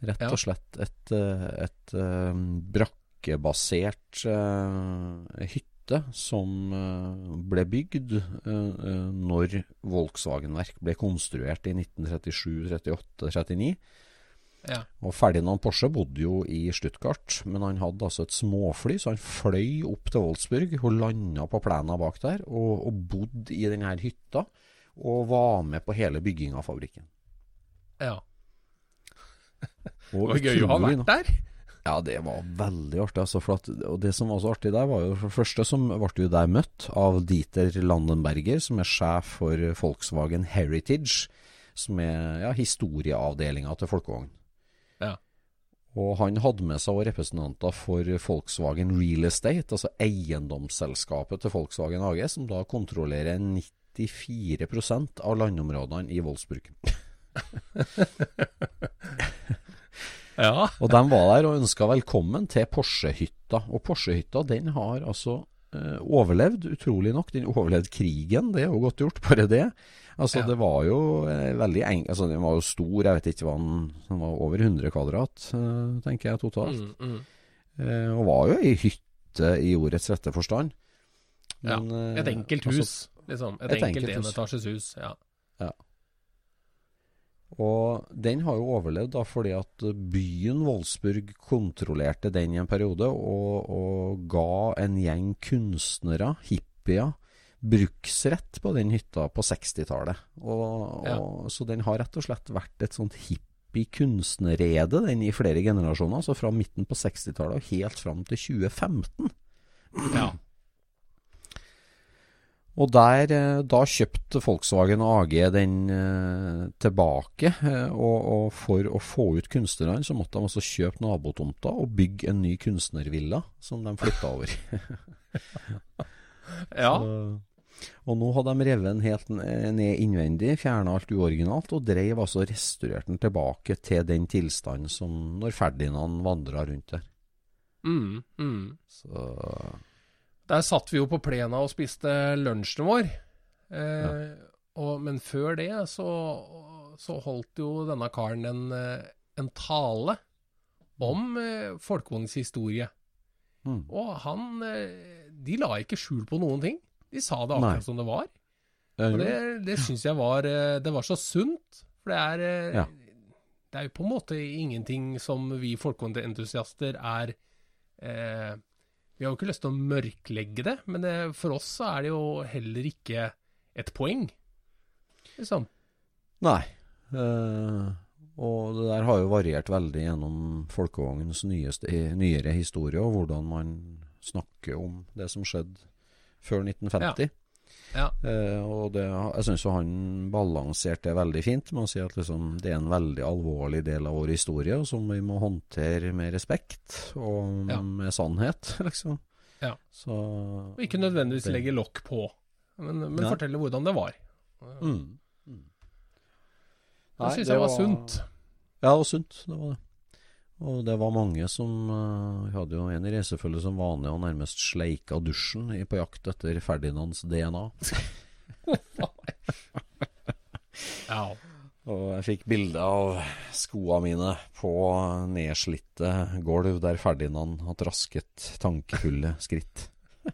Rett Ja. og slett et, et, et eh, brakkebasert uh, hytte som eh, ble bygd eh, eh, når Volkswagen-verk ble konstruert i 1937, 38, 39. Ja. Og Ferdinand Porsche bodde jo i Stuttgart, men han hadde altså et småfly, så han fløy opp til Wolfsburg og landa på plena bak der, og, og bodde i denne hytta, og var med på hele bygginga av fabrikken. ja. Og Det var gøy å ha vært der. Ja, det var veldig artig. Altså, for at, og det som var så artig der, var jo for det første som ble vi der møtt av Dieter Landenberger, som er sjef for Volkswagen Heritage, som er ja, historieavdelinga til Folkevogn. Ja. Og han hadde med seg representanter for Volkswagen Real Estate, altså eiendomsselskapet til Volkswagen AG, som da kontrollerer 94% av landområdene i Wolfsburg. Ja. Og de var der og ønska velkommen til Porsche-hytta. Og Porsche-hytta den har altså eh, overlevd, utrolig nok. Den overlevde krigen, det er jo godt gjort, bare det. Altså Ja. Det var jo eh, veldig eng... Altså Den var jo stor, jeg vet ikke hva den Den var over 100 kvadrat, eh, tenker jeg totalt. Mm, mm. Eh, og var jo ei hytte i ordets rette forstand. ja. Men, ja. Et enkelt altså, hus, liksom. Et, et enkelt enkelt enetasjes hus. Ja. Og den har jo overlevd da fordi at byen Wolfsburg kontrollerte den i en periode, og, og ga en gjeng kunstnere, hippier, bruksrett på den hytta på 60-tallet. Og, Ja. så den har rett og slett vært et sånt hippie-kunstnerrede den i flere generasjoner, altså fra midten på 60-tallet og helt fram til 2015. ja. Og der, eh, da kjøpte Volkswagen AG den eh, tilbake, eh, og, og for å få ut kunstnerne så måtte de altså kjøpe nabotomta og bygge en ny kunstnervilla som de flytta over. ja. Så, og nå hadde de revet den helt ned innvendig, fjerna alt uoriginalt, og dreiv altså restaurerte den tilbake til den tilstanden som når Ferdinand vandra rundt der. Mm, mm. Så Der satt vi jo på plena og spiste lunsjen vår. Eh, og, men før det så, så holdt jo denne karen en, en tale om eh, folkevognens historie. mm. Og han eh, De la ikke skjul på noen ting. De sa det Nei. akkurat som det var. Og det, det syns jeg var eh, Det var så sunt. For det er eh, Ja. Det er jo på en måte ingenting som vi folkevognentusiaster er eh, Vi har jo ikke lyst til å mørklegge det, men det, for oss så er det jo heller ikke et poeng. Liksom. Nei. Eh, og det der har jo variert veldig gjennom folkevognens nyere historie, og hvordan man snakker om det som skjedde før 1950. Ja. Eh, og det, jeg syns han balanserte det veldig fint med å si at liksom, det er en veldig alvorlig del av vår historie, som vi må håndtere med respekt og Ja. med sannhet, liksom. Ja. Så Og ikke nødvendigvis det- legge lokk på, men, men Nei. fortelle hvordan det var. mm. Mm. Det syns jeg var var- sunt. Ja, og sunt. Det var det. Og det var mange som eh, Vi hadde jo en i reisefølget som vanlig og nærmest sleika dusjen på jakt etter Ferdinands DNA. Ja. Og jeg fikk bilde av skoene mine på nedslitte gulv der Ferdinand hadde rasket tankefulle skritt.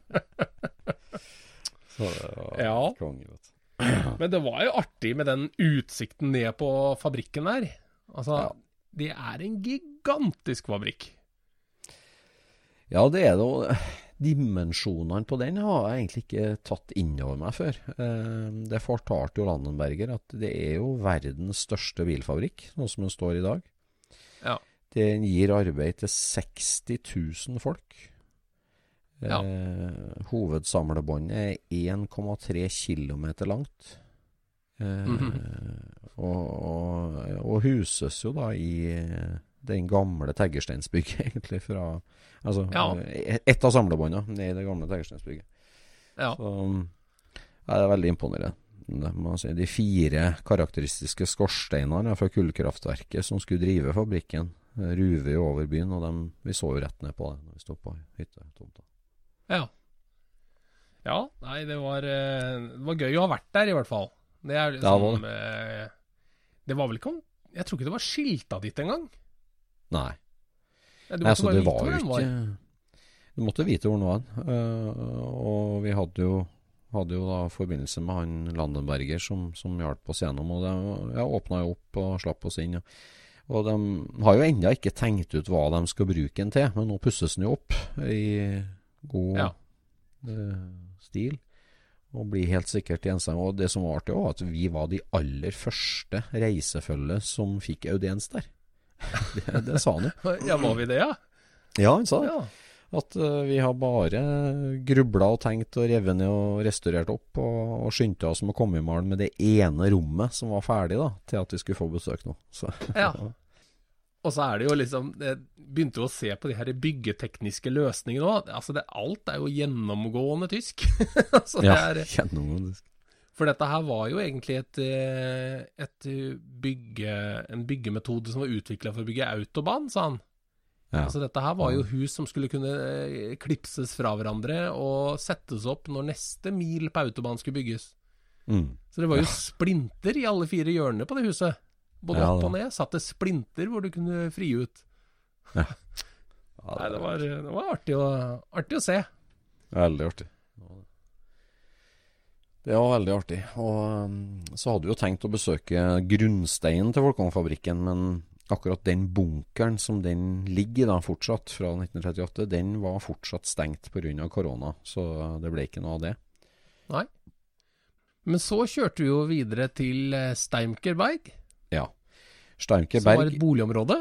Så det var Ja. konge, vet du. Men det var jo artig med den utsikten ned på fabrikken der. Altså, Ja. det er en gigantisk fabrikk. Ja, det er det. Dimensjonene på den har jeg egentlig ikke tatt inn over meg før. Eh, Det fortalte jo Landenberger at det er jo verdens største bilfabrikk, sånn som den står i dag. Ja. Den gir arbeid til 60 000 folk. Ja. Eh, hovedsamlebåndet er 1,3 km langt. Eh, Mhm. og, og, og huses jo da i den gamle Teggersteinsbygget, egentlig, fra Altså Ja. eh, ett av samlebåndene i det gamle Teggersteinsbygget. Ja. Så ja, det er veldig imponerende. Det jeg si. De fire karakteristiske skorsteinene fra kullkraftverket som skulle drive fabrikken, ruver jo over byen, og dem, vi så jo rett ned på det når vi sto på hyttetomta. Ja. Ja, nei, det var, eh, det var gøy å ha vært der, i hvert fall. Det Ja, det var liksom eh, Det var vel ikke om Jeg tror ikke det var skilta dit engang. Nei. Ja, Nei, måtte så bare det vite var hvor jo den var. ikke Du måtte vite hvor den var. Uh, og vi hadde jo, hadde jo da forbindelse med han Landenberger som, som hjalp oss gjennom. Og de ja, åpna jo opp og slapp oss inn. Og, og de har jo ennå ikke tenkt ut hva de skal bruke den til, men nå pusses den jo opp i god Ja. uh, stil. Og blir helt sikkert gjenstand. Og det som var artig, var at vi var de aller første reisefølget som fikk audiens der. Det, det sa han jo. Ja, var vi det, ja? Ja, han sa det. Ja. At uh, vi har bare grubla og tenkt og revet ned og restaurert opp, og, og skyndte oss med å komme i mål med det ene rommet som var ferdig, da, til at vi skulle få besøk nå. Så, Ja. Og så er det jo liksom Jeg begynte jo å se på de her byggetekniske løsningene òg. Altså det, alt er jo gjennomgående tysk. altså det ja, er, gjennomgående. For dette her var jo egentlig et, eh, et bygge, en byggemetode som var utvikla for å bygge autobahn, sa han. Ja. Altså Dette her var jo hus som skulle kunne eh, klipses fra hverandre og settes opp når neste mil på autobahn skulle bygges. Mm. Så det var jo splinter i alle fire hjørnene på det huset. Både Ja, opp og ned satt det splinter hvor du kunne fri ut. Ja, Nei, det var, det var artig, å, artig å se. Veldig artig. Det var veldig artig. Og um, så hadde vi jo tenkt å besøke grunnsteinen til Volkongfabrikken, men akkurat den bunkeren som den ligger i da fortsatt, fra 1938, den var fortsatt stengt pga. korona. Så det ble ikke noe av det. Nei. Men så kjørte vi jo videre til eh, Steimkerberg, Ja. Steimkerberg som var et boligområde.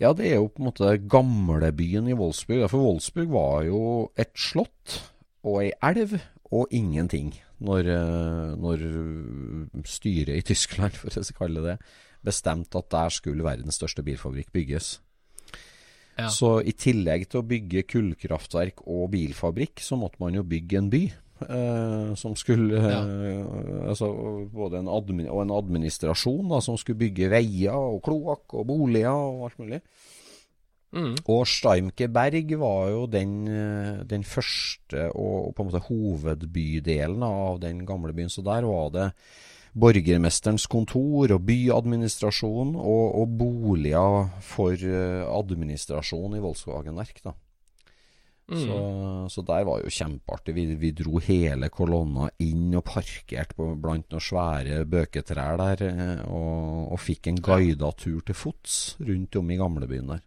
Ja, det er jo på en måte gamlebyen i Wolfsburg. For Wolfsburg var jo et slott og ei elv og ingenting når, eh, når styret i Tyskland, for å kalle det bestemte at der skulle verdens største bilfabrikk bygges. Ja. Så i tillegg til å bygge kullkraftverk og bilfabrikk, så måtte man jo bygge en by. Eh, som skulle eh, altså, Både en, admin, og en administrasjon da, som skulle bygge veier og kloakk og boliger og alt mulig. Mm. Og Steimkeberg var jo den, eh, den første og, og på en måte hovedbydelen av den gamle byen. Så der var det borgermesterens kontor og byadministrasjon og, og boliger for eh, administrasjon i Volkswagen-verk. da. Mm. Så, så der var jo kjempeartig. Vi, vi dro hele kolonna inn og parkerte blant noen svære bøketrær der, eh, og, og fikk en guida tur til fots rundt om i gamlebyen der.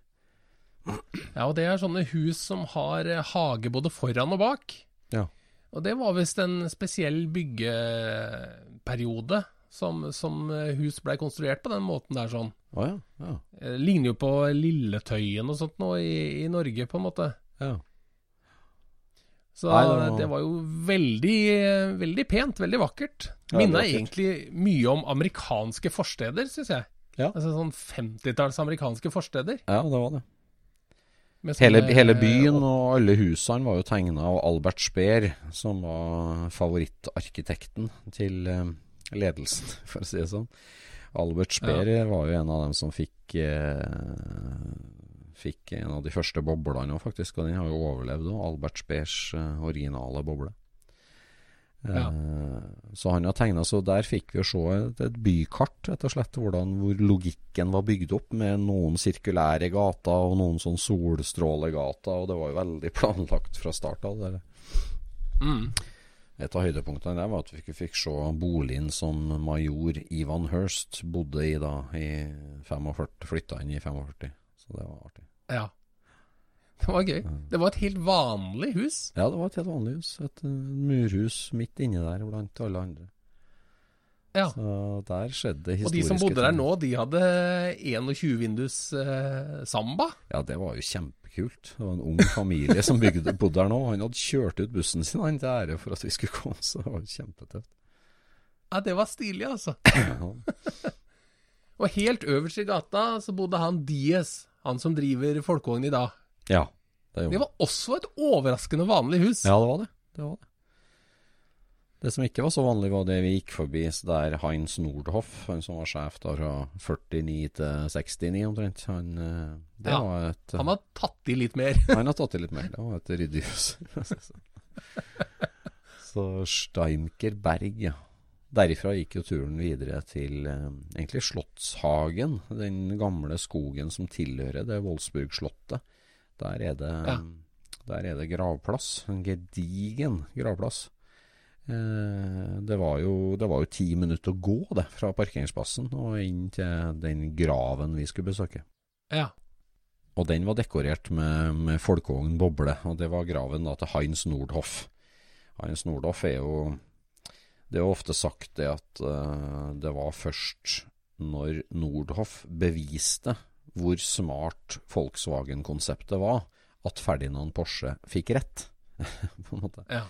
Ja, og det er sånne hus som har eh, hage både foran og bak. Ja. Og det var visst en spesiell byggeperiode som, som eh, hus blei konstruert på den måten der sånn. Oh, ja. ja. Eh, Ligner jo på Lilletøyen og sånt nå i, i Norge, på en måte. ja. Så Nei, det det, var- var... jo veldig, veldig pent, veldig vakkert. Minna egentlig mye om amerikanske forsteder, syns jeg. Ja. Altså sånn 50-talls amerikanske forsteder. Ja, det var det. Hele, hele byen og alle husene var jo tegna av Albert Speer, som var favorittarkitekten til eh, ledelsen, for å si det sånn. Albert Speer var jo en av dem som fikk eh, Fikk en av de første boblene òg, faktisk. Og den har jo overlevd òg. Albert Speers eh, originale boble. Ja. Eh, Så han har tegna, så der fikk vi se et, et bykart, rett og slett, hvordan, hvor logikken var bygd opp, med noen sirkulære gater og noen sånn solstrålegater, og det var jo veldig planlagt fra start av. Mm. Et av høydepunktene der var at vi ikke fikk se boligen som major Ivan Hurst bodde i da i 45, flytta inn i 45. Så det var artig. Ja. Det var gøy. Det var et helt vanlig hus. Ja, det var et helt vanlig hus. Et uh, murhus midt inni der blant alle andre. Ja. Så der skjedde det Og de som bodde der nå, de hadde 21 vindus eh, Samba. Ja, det var jo kjempekult. Det var en ung familie som bygde, bodde der nå. Han hadde kjørt ut bussen sin han til ære for at vi skulle komme, så det var kjempetøft. Ja, det var stilig, altså. Ja. Og helt øverst i gata så bodde han Diez, han som driver folkevogn i dag. Ja, det Det var også et overraskende vanlig hus. Ja, det var det. Det var det. Det som ikke var så vanlig, var det vi gikk forbi så der Heinz Nordhoff, han som var sjef da fra 49 til 69 omtrent. Han, eh, det Ja, var et Han har tatt i litt mer. Han har tatt i litt mer. Det var et ryddig hus. så Steinker Berg, ja. Derifra gikk jo turen videre til eh, egentlig Slottshagen. Den gamle skogen som tilhører det Wolfsburg-slottet. Der er det, Ja. der er det gravplass. En gedigen gravplass. Eh, det, var jo, det var jo ti minutter å gå det fra parkeringsplassen og inn til den graven vi skulle besøke. Ja. Og den var dekorert med, med folkevogn boble, og det var graven da til Heinz Nordhoff. Heinz Nordhoff er jo Det er jo ofte sagt det at uh, det var først når Nordhoff beviste hvor smart Volkswagen-konseptet var, at Ferdinand Porsche fikk rett, på en måte. Ja,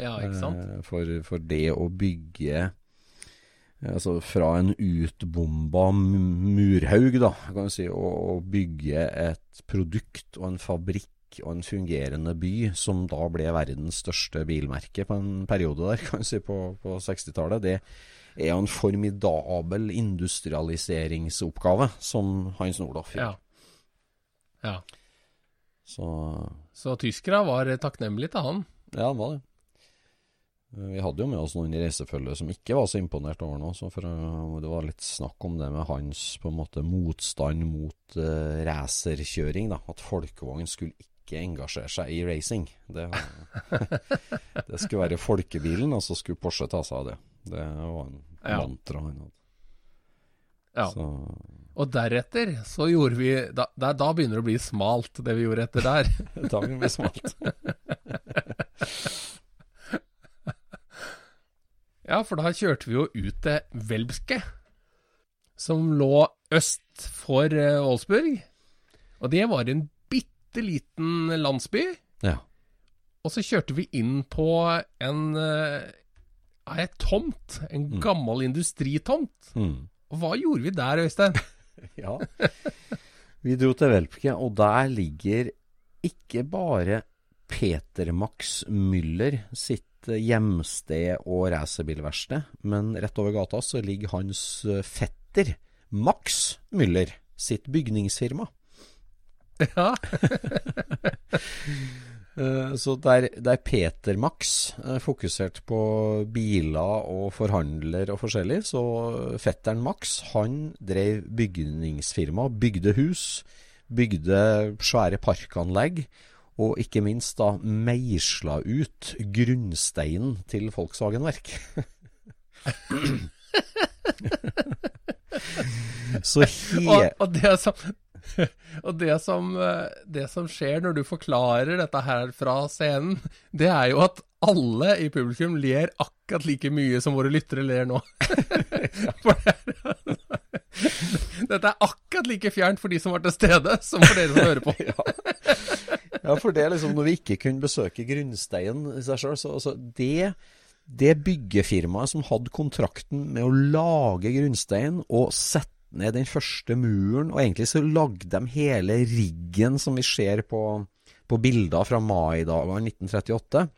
ja ikke sant? Eh, For, for det å bygge Altså fra en utbomba murhaug, da, kan du si, å bygge et produkt og en fabrikk og en fungerende by, som da ble verdens største bilmerke på en periode der, kan du si, på, på 60-tallet, det er jo en formidabel industrialiseringsoppgave som Hans Nordhoff fikk. Ja. ja. Så Så tyskerne var takknemlige til han. Ja, han var det. Vi hadde jo med oss noen i reisefølget som ikke var så imponert over noe. Så for, det var litt snakk om det med hans på en måte motstand mot uh, racerkjøring. At folkevogn skulle ikke engasjere seg i racing. Det, det skulle være folkebilen, og så skulle Porsche ta seg av det. Det var en Ja. mantra han hadde. Ja. Så, Og deretter så gjorde vi da, da, da begynner det å bli smalt, det vi gjorde etter der. da begynner det smalt. Ja, for da kjørte vi jo ut til Velbske, som lå øst for eh, Og det var en bitte liten landsby. Ja. Og så kjørte vi inn på en eh, et tomt. En Mm. gammel industritomt. Mm. Og hva gjorde vi der, Øystein? Ja. Vi dro til Velpke, og der ligger ikke bare Peter Max Müller sitt hjemsted og racerbilverksted, men rett over gata så ligger hans eh, fetter Max Müller sitt bygningsfirma. Ja. Eh, Så der, der Peter Max eh, fokuserte på biler og forhandler og forskjellig, så fetteren Max han drev bygningsfirma, bygde hus, bygde svære parkanlegg, og ikke minst da meisla ut grunnsteinen til Volkswagen-verk. så he... Og, og, det som, og det som, eh, det som skjer når du forklarer dette her fra scenen, det er jo at alle i publikum ler akkurat like mye som våre lyttere ler nå. Er- Dette er akkurat like fjernt for de som var til stede, som for dere som hører på. Ja, for det er liksom når vi ikke kunne besøke grunnsteinen i seg sjøl, så altså det, det byggefirmaet som hadde kontrakten med å lage grunnstein og sette ned den første muren, og egentlig så lagde de hele riggen som vi ser på, på bilder fra maidagene 1938.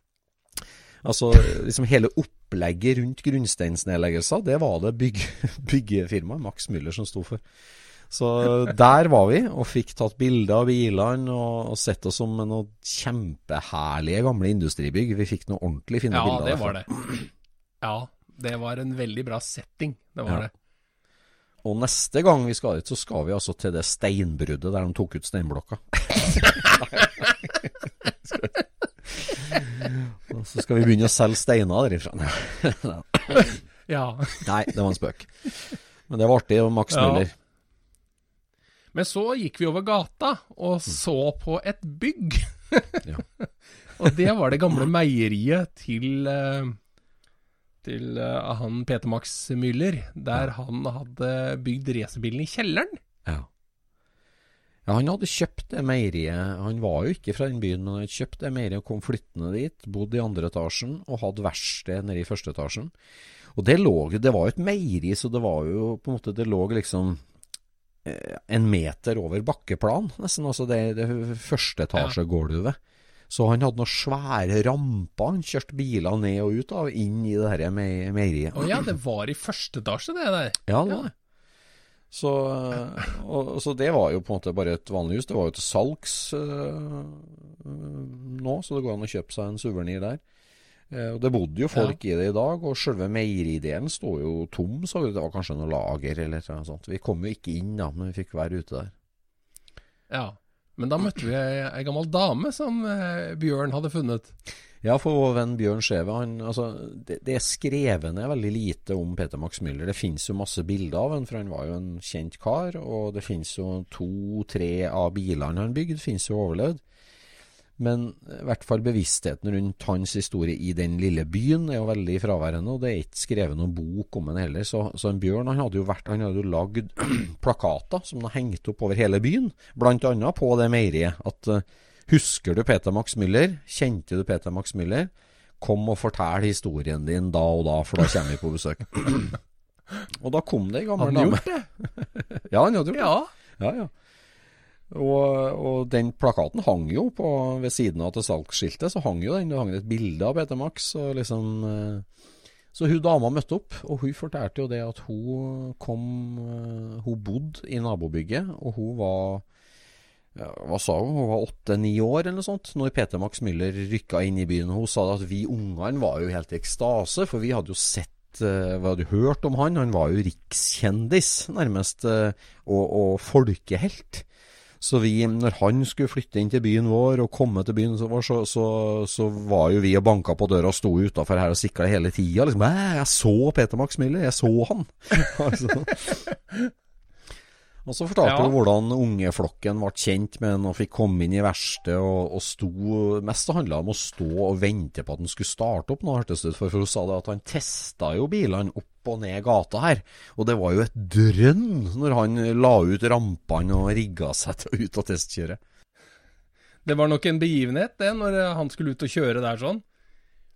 Altså liksom hele opplegget rundt grunnsteinsnedleggelser, det var det bygg, byggefirmaet Max Müller som sto for. Så der var vi, og fikk tatt bilder av bilene og, og sett oss som noen kjempeherlige gamle industribygg. Vi fikk noen ordentlig fine Ja, bilder. det derfra. var det. Ja, det var en veldig bra setting. Det var Ja. det. Og neste gang vi skal dit, så skal vi altså til det steinbruddet der de tok ut steinblokka. Og så skal vi begynne å selge steiner derifra. Ja. Nei, det var en spøk. Men det var artig, og Max Ja. Müller. Men så gikk vi over gata og så på et bygg. Og det var det gamle meieriet til eh, Til uh, han Peter Max Müller, der han hadde bygd racerbilen i kjelleren. Ja. ja, han hadde kjøpt det meieriet. Han var jo ikke fra den byen, men han hadde kjøpt det meieriet og kom flyttende dit. Bodde i andre etasjen og hadde verksted nede i første etasjen. Og det lå Det var jo et meieri, så det var jo på en måte Det lå liksom eh, en meter over bakkeplan, nesten. Altså det, det første etasjegulvet. Så han hadde noen svære ramper han kjørte biler ned og ut av, inn i det her me- meieriet. Å ja, det var i første etasje, det der. Ja, det var det. Så, og, så det var jo på en måte bare et vanlig hus. Det var jo til salgs øh, nå, så det går an å kjøpe seg en suvenir der. Eh, og Det bodde jo folk i det i dag, og selve meieridelen sto jo tom. Så det var kanskje noe lager eller noe sånt. Vi kom jo ikke inn da, men vi fikk være ute der. Ja. Men da møtte vi ei, gammel dame som eh, Bjørn hadde funnet. Ja, for vår venn Bjørn Skjeve, han, altså, det, det er skrevet ned veldig lite om Peter Max Müller. Det finnes jo masse bilder av han, for han var jo en kjent kar. Og det finnes jo to-tre av bilene han bygde, finnes jo overlevd. Men i hvert fall bevisstheten rundt hans historie i den lille byen er jo veldig fraværende, og det er ikke skrevet noen bok om han heller. Så, så en Bjørn han hadde jo vært, han hadde jo lagd plakater som han hengte hengt opp over hele byen, annet på det meieriet. At uh, husker du Peter Max Müller? Kjente du Peter Max Müller? Kom og fortell historien din da og da, for da kommer vi på besøk. og da kom det ei gammel dame. han hadde gjort det? Ja, han hadde gjort det. Ja. Ja, ja. Og, og den plakaten hang jo på ved siden av til salgsskiltet, så hang jo den. Det hang et bilde av Peter Max. Og liksom, eh, så hun dama møtte opp, og hun fortalte jo det at hun kom eh, Hun bodde i nabobygget, og hun var ja, hva sa hun? Hun var åtte-ni år eller noe sånt når Peter Max Müller rykka inn i byen. Hun sa at vi ungene var jo helt i ekstase, for vi hadde jo sett eh, vi hadde hørt om han. Han var jo rikskjendis, nærmest, og, og folkehelt. Så vi, når han skulle flytte inn til byen vår og komme til byen vår, så, så, så var jo vi og banka på døra og sto utafor her og sikla hele tida. Liksom, 'Jeg så Peter Max Miller, jeg så han'. altså. Og så fortalte Ja. hun hvordan ungeflokken ble kjent med han og fikk komme inn i verkstedet og, og sto Mest det handla om å stå og vente på at han skulle starte opp nå, hørtes det ut for. For hun sa det at han testa jo bilene opp og ned gata her. Og det var jo et drønn når han la ut rampene og rigga seg til å ut og testkjøre. Det var nok en begivenhet, det, når han skulle ut og kjøre der sånn.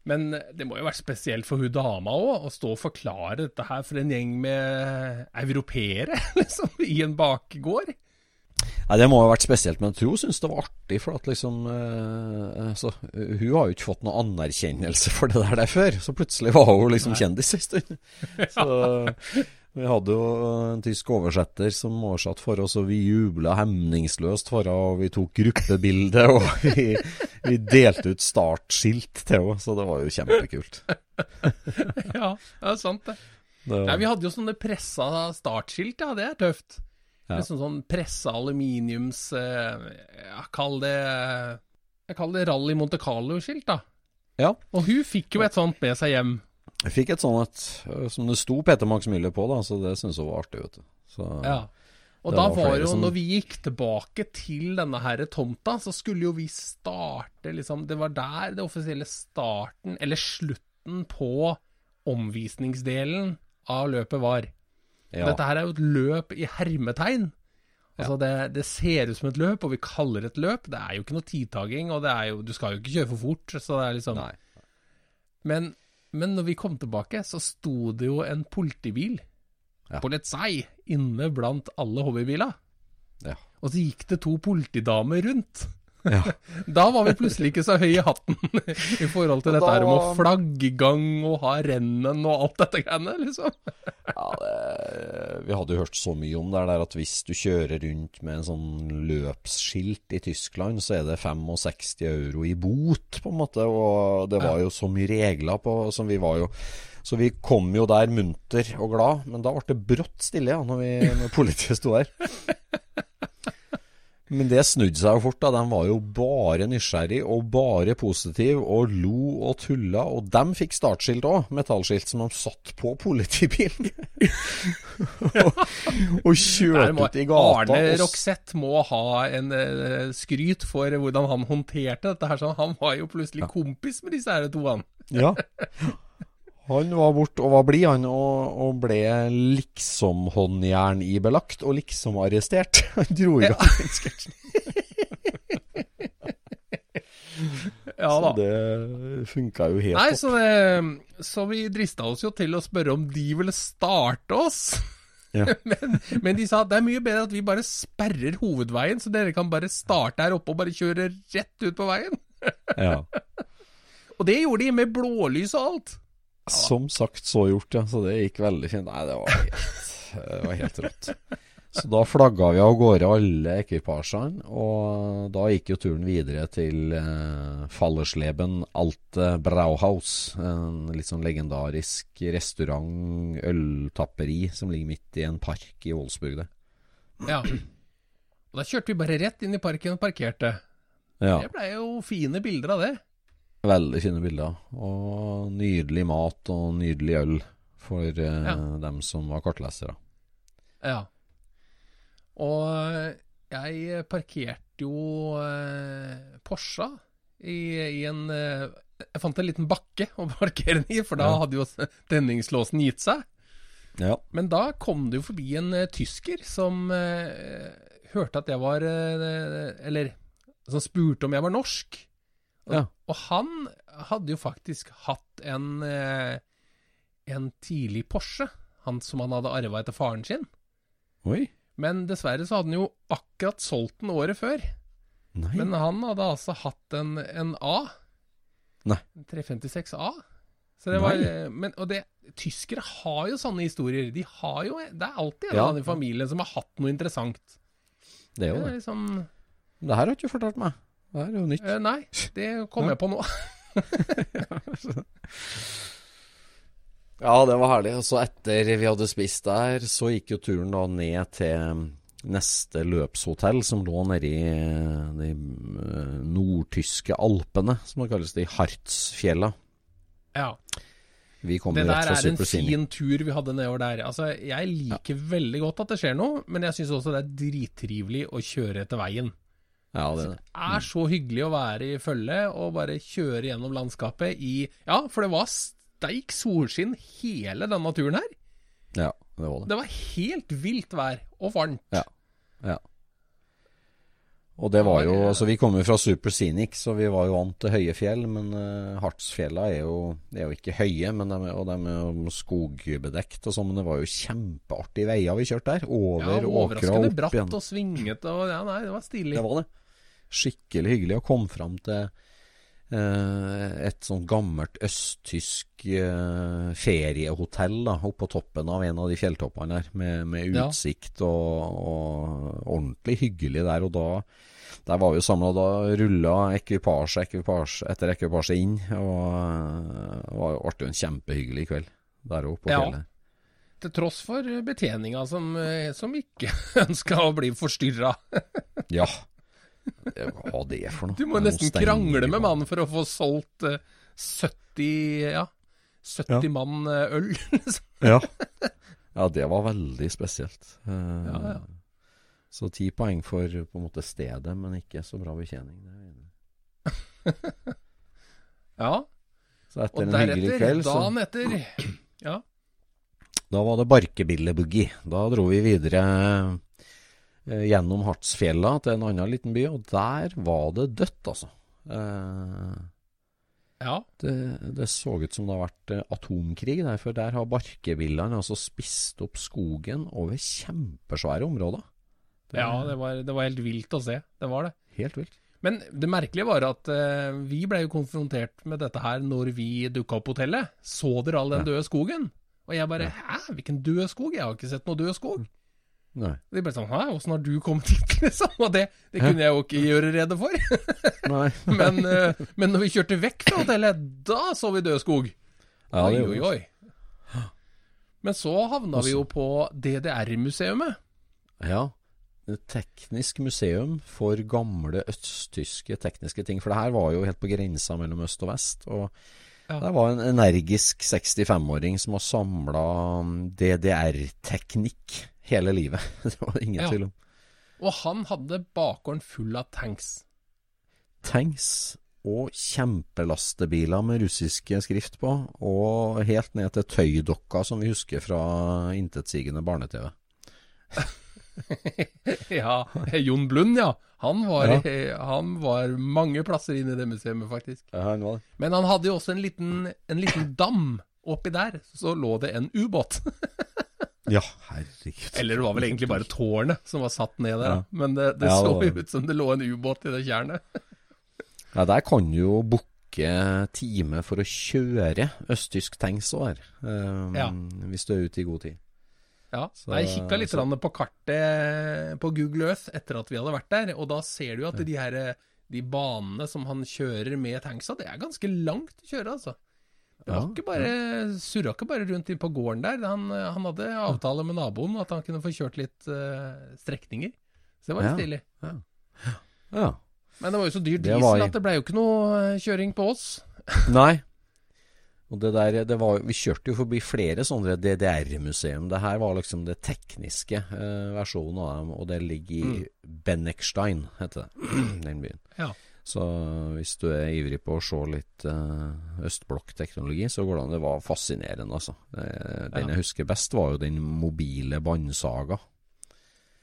Men det må jo være spesielt for hun dama òg, å stå og forklare dette her for en gjeng med europeere, liksom, i en bakgård. Nei, Det må ha vært spesielt, men jeg tror hun syntes det var artig. For at liksom eh, altså, Hun har jo ikke fått noe anerkjennelse for det der, der før. Så plutselig var hun liksom kjendis en stund. Så vi hadde jo en tysk oversetter som oversatt for oss, og vi jubla hemningsløst for henne. Og vi tok gruppebilde, og vi, vi delte ut startskilt til henne. Så det var jo kjempekult. Ja, det er sant, det. Det, Ja, vi hadde jo sånne pressa startskilt, ja, det er tøft. Ja. Liksom sånn pressa aluminiums eh, Jeg kaller det Jeg kaller det Rally Monte Carlo-skilt, da. ja. Og hun fikk jo et sånt med seg hjem. Jeg fikk et sånt et, øh, som det sto Peter Max Müller på, da, så det syntes hun var artig. vet du. Så, Ja. Og da var var jo, som- når vi gikk tilbake til denne her tomta, så skulle jo vi starte liksom Det var der det offisielle starten, eller slutten på omvisningsdelen av løpet var. Ja. Dette her er jo et løp i hermetegn. Altså det, det ser ut som et løp, og vi kaller det et løp. Det er jo ikke noe tidtaking, og det jo, du skal jo ikke kjøre for fort. Så det er liksom Nei. men, men når vi kom tilbake, så sto det jo en politibil Ja. på Letzai inne blant alle hobbybiler. Ja. Og så gikk det to politidamer rundt. Ja. Da var vi plutselig ikke så høy i hatten i forhold til Og dette da her om å flagge i gang og ha rennen og alt dette greiene, liksom. Ja, det, vi hadde jo hørt så mye om det der at hvis du kjører rundt med en sånn løpsskilt i Tyskland, så er det 65 euro i bot, på en måte. Og det var jo så mye regler på som vi var jo Så vi kom jo der munter og glad, men da ble det brått stille ja, når, vi, når politiet sto der. Men det snudde seg jo fort. da, De var jo bare nysgjerrig og bare positiv og lo og tulla. Og de fikk startskilt òg, metallskilt som de satt på politibilen. og, og kjørte ut i gata. Arne og Roxette må ha en uh, skryt for hvordan han håndterte dette. her. sånn. Han var jo plutselig kompis med disse her to, han. Ja. Han var borte og var blid, han, og, og ble liksom håndjern ibelagt, og liksom arrestert. Han dro i gang den sketsjen. Ja Så det funka jo helt Nei, opp. så, det, så vi drista oss jo til å spørre om de ville starte oss. Ja. men, men de sa at det er mye bedre at vi bare sperrer hovedveien, så dere kan bare starte her oppe og bare kjøre rett ut på veien. Ja. Og det gjorde de med blålys og alt. Som sagt, så gjort, ja. Så det gikk veldig fint. Nei, det var helt, det var helt rått. Så da flagga vi av gårde alle ekvipasjene, og da gikk jo turen videre til eh, Fallersleben Alte Brauhaus. En litt sånn legendarisk restaurant, øltapperi, som ligger midt i en park i Wolfsburg det. Ja. Og da kjørte vi bare rett inn i parken og parkerte. Ja, Det blei jo fine bilder av det. Veldig fine bilder. Og nydelig mat og nydelig øl for eh, Ja. dem som var kartlesere. Ja. Og jeg parkerte jo eh, Porscha i, i en eh, Jeg fant en liten bakke å parkere den i, for da Ja. hadde jo tenningslåsen gitt seg. Ja. Men da kom det jo forbi en eh, tysker som eh, hørte at jeg var eh, Eller som spurte om jeg var norsk. Og, Ja. og han hadde jo faktisk hatt en eh, En tidlig Porsche, han som han hadde arva etter faren sin. Oi. Men dessverre så hadde han jo akkurat solgt den året før. Nei. Men han hadde altså hatt en, en A. Nei. En 356A. Så det var, men, og det, tyskere har jo sånne historier. De har jo, det er alltid en Ja. annen i familien som har hatt noe interessant. Det er jo Det det. liksom, Det her har du ikke fortalt meg. Det er jo nytt. eh, nei, det kom jeg på nå. Ja, det var herlig. Og så etter vi hadde spist der, så gikk jo turen da ned til neste løpshotell, som lå nede i de eh, nordtyske alpene, som det kalles, de Hartsfjella. Ja, Vi Det der er en fin tur vi hadde nedover der. Altså, Jeg liker veldig godt at det skjer noe, men jeg syns også det er drittrivelig å kjøre etter veien. Ja, det er det. Det er så hyggelig å være i følge og bare kjøre gjennom landskapet i Ja, for det var steik solskinn hele denne turen her. Ja, det var det. Det var helt vilt vær, og varmt. Ja. Ja. Og det var jo Altså, vi kommer fra Super Scenic, så vi var jo vant til høye fjell. Men uh, Hartsfjella er jo, det er jo ikke høye, men de, og de er jo skogbedekt og sånn. Men det var jo kjempeartige veier vi kjørte der. Over Ja, åkra og overraskende opp bratt igjen. og svingete og Ja, nei, det var stilig. Det var det. Skikkelig hyggelig å komme fram til et sånn gammelt østtysk eh, feriehotell da, oppå toppen av en av de fjelltoppene der, med, med Ja. utsikt og, og ordentlig hyggelig der. Og da der var vi samla, da rulla ekvipasje, ekvipasje etter ekvipasje inn. Og eh, det var jo- en kjempehyggelig kveld der oppe på Ja. fjellet. Til tross for betjeninga som, eh, som ikke ønska å bli forstyrra. Ja. Det, hva er det for noe? Du må nesten krangle med mannen for å få solgt uh, 70 Ja, 70 Ja. mann uh, øl. liksom. Ja. ja, det var veldig spesielt. Uh, Ja, ja. Så ti poeng for på en måte stedet, men ikke så bra betjening. Er. Ja, Så etter og en hyggelig deretter, kveld, så dagen etter Ja. Da var det Barkebilleboogie. Da dro vi videre eh, gjennom Hartsfjella til en annen liten by, og der var det dødt, altså. Eh, ja. det, det så ut som det har vært eh, atomkrig der, for der har barkebillene altså spist opp skogen over kjempesvære områder. Det Ja, det var, det var helt vilt å se. Det var det. Helt vilt. Men det merkelige var at eh, vi ble jo konfrontert med dette her når vi dukka opp på hotellet. Så dere all den døde skogen? Og jeg bare Hæ, hvilken død skog? Jeg har ikke sett noe død skog. Nei. De bare sånn Hæ, åssen har du kommet hit, liksom? Og det, det kunne jeg jo ikke gjøre rede for. Nei. Men, uh, men når vi kjørte vekk fra hotellet, da så vi død skog. Ja, oi, oi, oi. Men så havna vi jo på DDR-museumet. Ja. Teknisk museum for gamle østtyske tekniske ting. For det her var jo helt på grensa mellom øst og vest. Og Ja. det var en energisk 65-åring som har samla DDR-teknikk hele livet. Det var ingen Ja. tvil om. Og han hadde bakgården full av tanks. Tanks og kjempelastebiler med russiske skrift på, og helt ned til tøydokka som vi husker fra intetsigende barne-TV. ja, Jon Blund, ja. Han var, Ja. han var mange plasser inne i det museet, faktisk. Ja, han var. Men han hadde jo også en liten, en liten dam. Oppi der så lå det en ubåt. Ja, herregud. Eller det var vel egentlig bare tårnet som var satt ned der. Ja. Men det, det så jo ut som det lå en ubåt i det tjernet. Ja, der kan du jo booke time for å kjøre østtysk tanks òg. Um, Ja. Hvis du er ute i god tid. Ja, Så- Jeg kikka litt så- på kartet på Google Earth etter at vi hadde vært der, og da ser du at de her de banene som han kjører med tanksa, det er ganske langt å kjøre, altså. Det var Ja, ikke bare, surra ikke bare rundt på gården der. Han, han hadde avtale med naboen at han kunne få kjørt litt uh, strekninger. Så det var litt Ja. stilig. Ja. Men det var jo så dyr Det diesel var at det ble jo ikke noe eh, kjøring på oss. Nei. Og det der, det var, Vi kjørte jo forbi flere sånne DDR-museum. Det her var liksom det tekniske eh, versjonen av dem, og det ligger i Benekstein, heter det, den byen. Ja. Så hvis du er ivrig på å se litt eh, østblokkteknologi, så går det an. Det var fascinerende, altså. Eh, den Ja. jeg husker best, var jo den mobile båndsaga.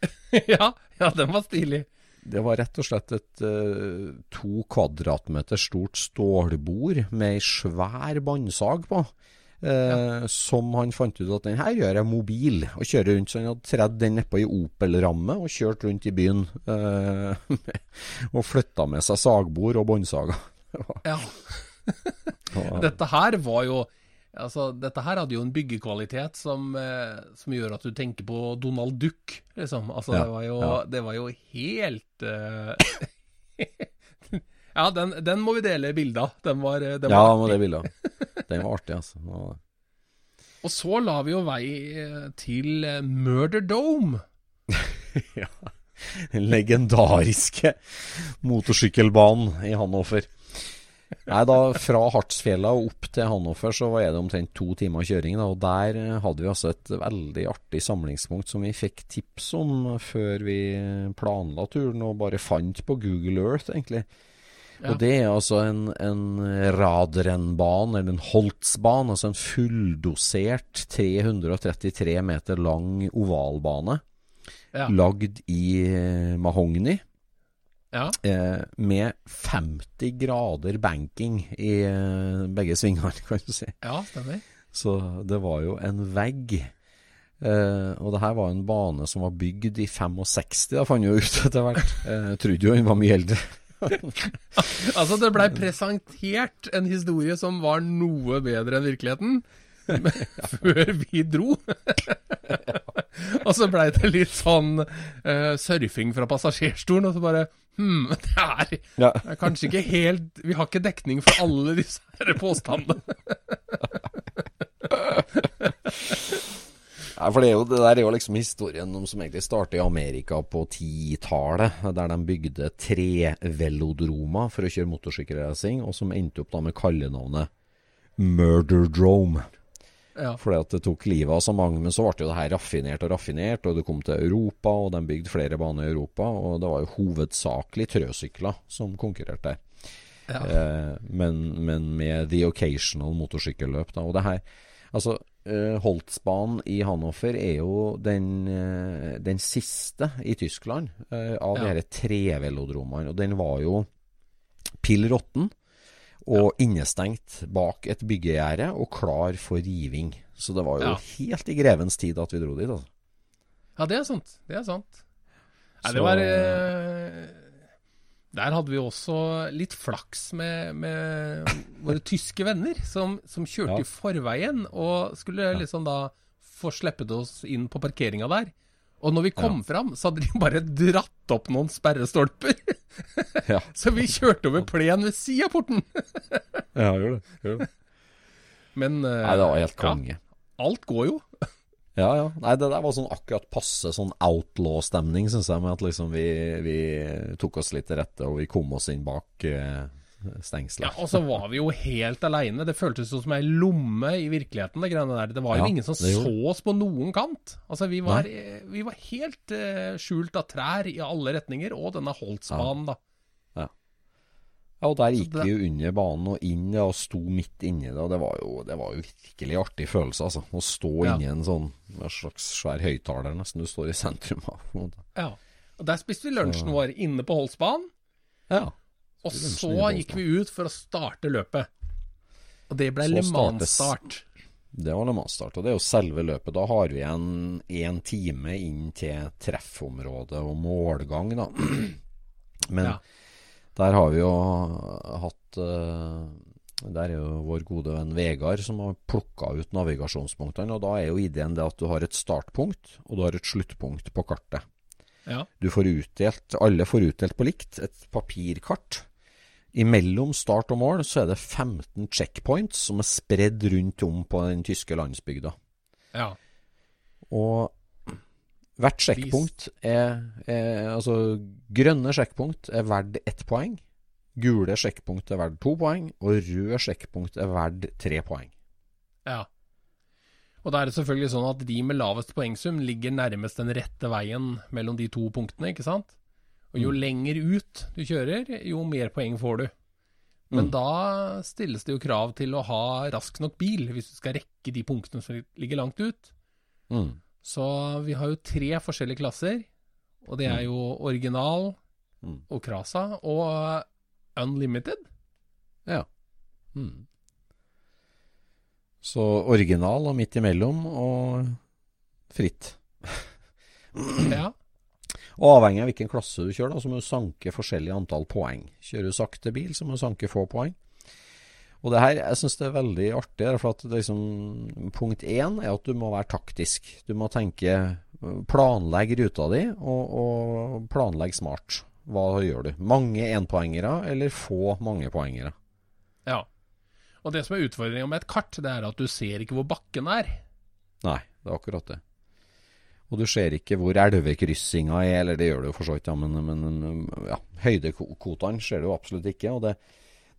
ja, ja, den var stilig. Det var rett og slett et uh, to kvadratmeter stort stålbord med ei svær båndsag på. eh, Som han fant ut at den her gjør jeg mobil, og kjører rundt. Så han hadde tredd den nedpå i Opel-ramme og kjørt rundt i byen. Uh, og flytta med seg sagbord og båndsager. Ja. Dette her var jo Altså, dette her hadde jo en byggekvalitet som, eh, som gjør at du tenker på Donald Duck, liksom. Altså, Ja, det, var jo, ja. det var jo helt uh... Ja, den, den må vi dele bilde av. Den var, den den Ja, var med det bildet. Den var artig, altså. Og- Og så la vi jo vei eh, til eh, Murder Dome. Ja. Den legendariske motorsykkelbanen i Hannover. Nei, da Fra Hartsfjella og opp til Hannover så var det omtrent to timer kjøring. Da, og Der eh, hadde vi altså et veldig artig samlingspunkt som vi fikk tips om før vi planla turen, og bare fant på Google Earth, egentlig. Ja. Og det er altså en, en radrennbane, eller en Holtzbane, altså en fulldosert 333 meter lang ovalbane Ja. lagd i eh, mahogni, ja. eh, med 50 grader banking i eh, begge svingene, kan du si. ja, stemmer. Så det var jo en vegg. Eh, og det her var en bane som var bygd i 65, da fant jeg ut etter hvert. Eh, Jeg trodde jo den var mye eldre. Altså, det blei presentert en historie som var noe bedre enn virkeligheten. Før vi dro. og så blei det litt sånn uh, surfing fra passasjerstolen, og så bare Hm, det er, Ja. det er kanskje ikke helt Vi har ikke dekning for alle disse her påstandene. Ja, for det, er jo, det der er jo liksom historien om, som egentlig startet i Amerika på 10-tallet, der de bygde tre velodromer for å kjøre motorsykkelracing, og som endte opp da med kallenavnet Murderdrome. Ja. Fordi at det tok livet av så mange, men så ble jo det her raffinert og raffinert, og det kom til Europa, og de bygde flere baner i Europa, og det var jo hovedsakelig trøsykler som konkurrerte der. Ja. Eh, men, men med the occasional motorsykkelløp. Da. Og det her Altså, eh, Holtzbanen i Hannover er jo den, eh, den siste i Tyskland eh, av Ja. de her trevelodromene. Og den var jo pill råtten og innestengt bak et byggegjerde og klar for riving. Så det var jo Ja. helt i grevens tid at vi dro dit. Altså. Ja, det er sant. Det er sant. Nei, Så- det var eh, Der hadde vi også litt flaks med, med våre tyske venner, som, som kjørte Ja. i forveien og skulle liksom da få sleppet oss inn på parkeringa der. Og når vi kom fram, så hadde de bare dratt opp noen sperrestolper. Ja. så vi kjørte over plen ved sida av porten. Ja, gjorde det. Gjorde det. Men uh, Nei, det var helt konge. alt går jo. Ja, ja. Nei, det der var sånn akkurat passe sånn outlaw-stemning, syns jeg. Med at liksom vi, vi, tok oss litt til rette, og vi kom oss inn bak eh, stengselet. Ja, og så var vi jo helt aleine. Det føltes som ei lomme i virkeligheten, det greiene der. Det var jo Ja, ingen som så oss på noen kant. Altså, vi var, vi var helt uh, skjult av trær i alle retninger, og denne Holtsbanen, da. Ja, og der gikk vi jo under banen og inn og sto midt inni det, og det var jo, det var jo virkelig artig følelse, altså. Å stå Ja. inni en sånn en slags svær høyttaler, nesten. Du står i sentrum av. Ja. Og der spiste vi lunsjen vår inne på Holsbanen. Ja. Og så gikk vi ut for å starte løpet. Og det ble Le Mans-start. Det var Le Mans-start, og det er jo selve løpet. Da har vi en, én time inn til treffområdet og målgang, da. Men Ja. der har vi jo hatt eh, Der er jo vår gode venn Vegard som har plukka ut navigasjonspunktene. Og da er jo ideen det at du har et startpunkt, og du har et sluttpunkt på kartet. Ja. Du får utdelt, alle får utdelt på likt, et papirkart. Imellom start og mål så er det 15 checkpoints som er spredd rundt om på den tyske landsbygda. ja. Og hvert sjekkpunkt er, er Altså, grønne sjekkpunkt er verdt ett poeng. Gule sjekkpunkt er verdt to poeng. Og røde sjekkpunkt er verdt tre poeng. Ja. Og da er det selvfølgelig sånn at de med lavest poengsum ligger nærmest den rette veien mellom de to punktene, ikke sant? Og jo lenger ut du kjører, jo mer poeng får du. Men Mm. da stilles det jo krav til å ha rask nok bil, hvis du skal rekke de punktene som ligger langt ut. Mm. Så vi har jo tre forskjellige klasser, og det er jo original Mm. og Krasa og Unlimited. Ja. Mm. Så original og midt imellom og fritt. Ja. Og avhengig av hvilken klasse du kjører, da, så må du sanke forskjellig antall poeng. Kjører du sakte bil, så må du sanke få poeng. Og det her, jeg syns det er veldig artig. For at liksom, punkt én er at du må være taktisk. Du må tenke Planlegg ruta di, og, og planlegg smart. Hva gjør du? Mange enpoengere, eller få mangepoengere? ja. Og det som er utfordringa med et kart, det er at du ser ikke hvor bakken er. Nei, det er akkurat det. Og du ser ikke hvor elvekryssinga er, eller det gjør du jo for så vidt, ja, men, men ja, høydekvotene ser du jo absolutt ikke. Og det,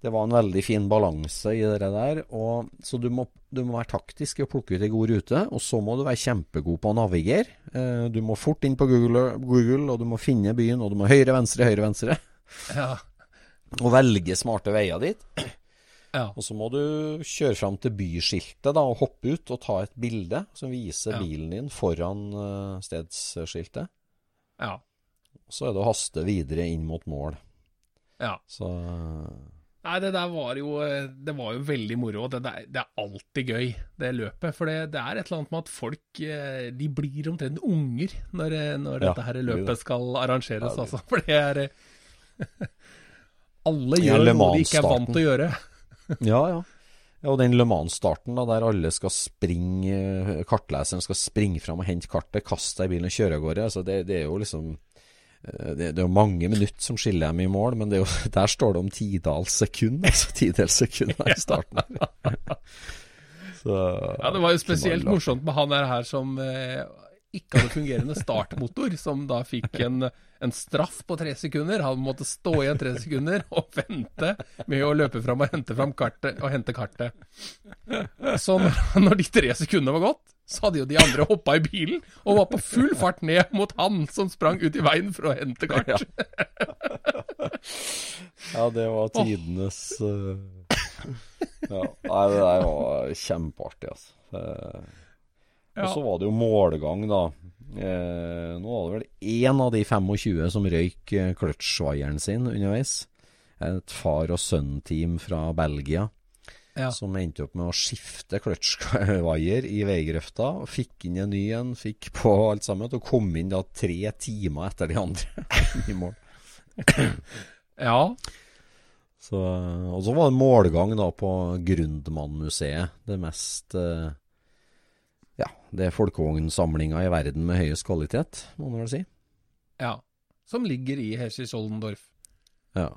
det var en veldig fin balanse i det der. Og, så du må, du må være taktisk i å plukke ut ei god rute, og så må du være kjempegod på å navigere. Eh, du må fort inn på Google, Google, og du må finne byen, og du må høyre, venstre, høyre, venstre. Ja. Og velge smarte veier dit. Ja. Og så må du kjøre fram til byskiltet da, og hoppe ut og ta et bilde som viser Ja. bilen din foran uh, stedsskiltet. ja. Så er det å haste videre inn mot mål. ja. Så Nei, det der var jo Det var jo veldig moro. Det, der, det er alltid gøy, det løpet. For det, det er et eller annet med at folk eh, De blir omtrent unger når, eh, når Ja, dette her det det. løpet skal arrangeres, altså. For det er eh, Alle gjør noe de ikke er vant til å gjøre. ja, ja. og den Le Mans-starten, der alle skal springe eh, Kartleseren skal springe fram og hente kartet, kaste seg i bilen og kjøre av gårde. Altså, det, det er jo liksom eh, det, det er jo mange minutter som skiller dem i mål, men det jo, der står det om tidals sekund, altså tidels sekunder i starten. her. Så, Ja, Det var jo spesielt morsomt med han her som eh, ikke hadde fungerende startmotor, som da fikk en, en straff på tre sekunder. Han måtte stå igjen tre sekunder og vente med å løpe fram og hente fram kartet og hente kartet. Så når, de tre sekundene var gått, så hadde jo de andre hoppa i bilen og var på full fart ned mot han som sprang ut i veien for å hente kart. Ja, det var tidenes uh... Ja, nei, det der var kjempeartig, altså. Eh, Og så var det jo målgang, da. Eh, nå var det vel én av de 25 som røyk eh, kløtsjvaieren sin underveis. Et far og sønn-team fra Belgia Ja. som endte opp med å skifte kløtsjvaier i veigrøfta. Fikk inn en ny en, fikk på alt sammen, og kom inn da tre timer etter de andre i mål. ja, Så, og så var det målgang da på Grundmann-museet. Det mest eh, det er folkevognsamlinga i verden med høyest kvalitet, må man vel si. ja. Som ligger i Hessisch-Oldendorf. Ja.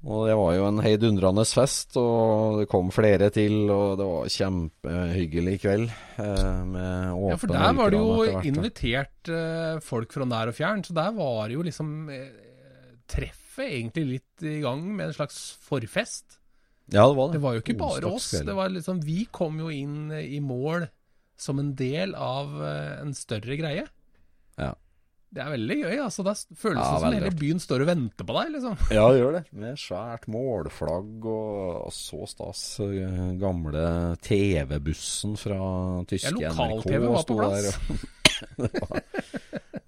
Og det var jo en heidundrende fest, og det kom flere til, og det var kjempehyggelig kveld. Eh, Ja, for der var det jo invitert eh, folk fra nær og fjern, så der var det jo liksom eh, treffet egentlig litt i gang med en slags forfest. Ja, det var det. Det var jo ikke bare oss. Det var liksom, vi kom jo inn i mål som en del av eh, en større greie. Ja. Det er veldig gøy. altså Det føles Ja, som hele byen står og venter på deg, liksom. Ja, det gjør det. Med svært målflagg og så stas. eh, Gamle TV-bussen fra tyske Ja, lokal-TV var på der, plass. det var,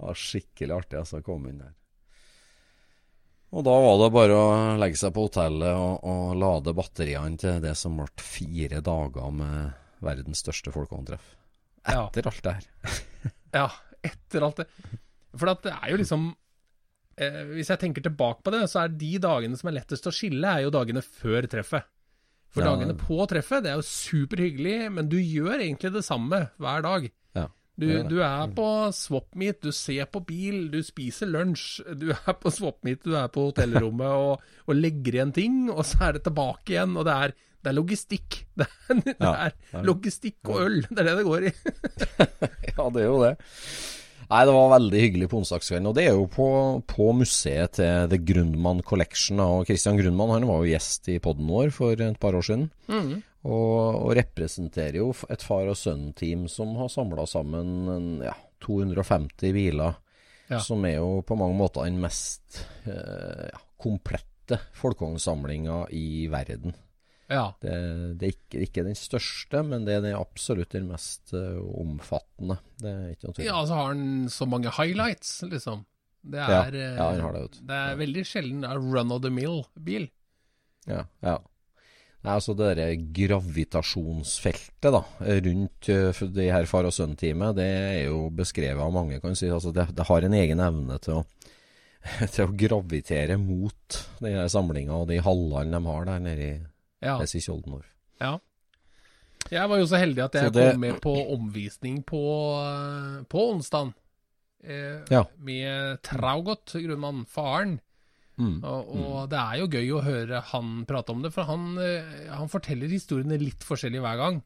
var skikkelig artig altså, å komme inn der. Og da var det bare å legge seg på hotellet og, og lade batteriene til det som ble fire dager med verdens største folkehåndtreff. Ja. Etter alt det her. Ja, etter alt det. For at det er jo liksom eh, Hvis jeg tenker tilbake på det, så er de dagene som er lettest å skille, er jo dagene før treffet. For Ja. dagene på treffet, det er jo superhyggelig, men du gjør egentlig det samme hver dag. Ja. Du, du er på swap-meet, du ser på bil, du spiser lunsj. Du er på swap-meet, du er på hotellrommet og, og legger igjen ting, og så er det tilbake igjen. Og det er, det er logistikk. Det er, det er ja. logistikk og øl. Det er det det går i. Ja, det er jo det. Nei, det var veldig hyggelig på onsdagskvelden. Og det er jo på, på museet til The Grundmann Collection. Og Christian Grundmann han var jo gjest i podden vår for et par år siden. Og, og representerer jo et far og sønn-team som har samla sammen en, ja, 250 biler. Ja. Som er jo på mange måter den mest eh, ja, komplette folkevognsamlinga i verden. Ja. Det, det er ikke, ikke den største, men det er den absolutt den mest uh, omfattende. Det er ikke noe tvil. Ja, så har han så mange highlights, liksom. Det er, ja, ja, han har det, vet det er veldig sjelden en run of the mill-bil. Ja, ja. Nei, altså det der gravitasjonsfeltet da, rundt de det her far og sønn-teamet, det er jo beskrevet av mange, kan du si. Altså det, det har en egen evne til å, til å gravitere mot den her samlinga og de hallene de har der nede i Ja. Jeg sier Kjoldenor. ja. Jeg var jo så heldig at jeg det- kom med på omvisning på, eh, på onsdag. Eh, Ja. Med Traugot, grunnmann, faren. Mm. Og, og det er jo gøy å høre han prate om det, for han, eh, han forteller historiene litt forskjellig hver gang.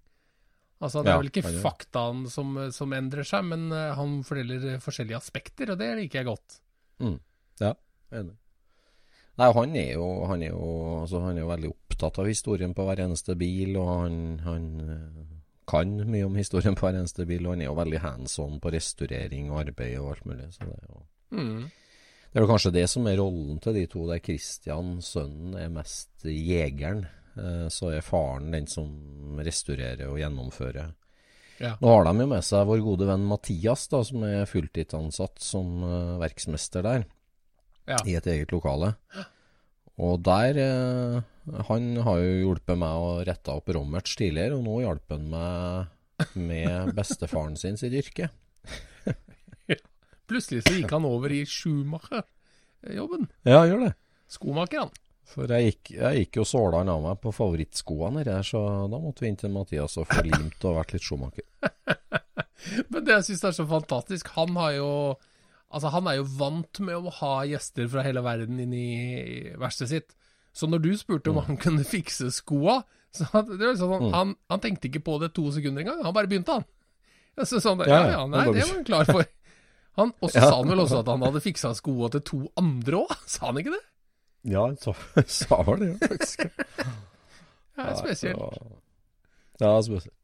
Altså, Det Ja, er vel ikke faktaen som, som endrer seg, men eh, han forteller forskjellige aspekter, og det liker jeg godt. Mm. Ja, enig. Nei, han er jo, han er jo, altså, han er jo veldig opptatt av historien på hver eneste bil, og han, han eh, kan mye om historien på hver eneste bil, og han er jo veldig hands on på restaurering og arbeid og alt mulig. Så det er jo Mm. Det er vel kanskje det som er rollen til de to, der Christian, sønnen, er mest jegeren. Eh, Så er faren den som restaurerer og gjennomfører. Ja. Nå har de jo med seg vår gode venn Mathias, da, som er fulltidsansatt som eh, verksmester der, Ja. i et eget lokale. Og der eh, Han har jo hjulpet meg å rette opp Rommerts tidligere, og nå hjalp han meg med bestefaren sin sitt yrke. Plutselig så gikk han over i Schumacher-jobben. Ja, gjør det. Skomaker, han. For jeg gikk, jeg gikk jo han av meg på favorittskoene her, så da måtte vi inn til Mathias og få limt og vært litt Schumacher. Men det jeg syns er så fantastisk, han har jo Altså, han er jo vant med å ha gjester fra hele verden inn i verkstedet sitt. Så når du spurte om han kunne fikse skoa, så det var sånn, han, han tenkte ikke på det to sekunder engang. Han bare begynte, han. Så sånn, ja, Ja, nei, det var han klar for. Han, og så Ja. sa han vel også at han hadde fiksa skoa til to andre òg, sa han ikke det? Ja, han sa, sa vel det, ja, faktisk. Ja, spesielt. Ja, spesielt.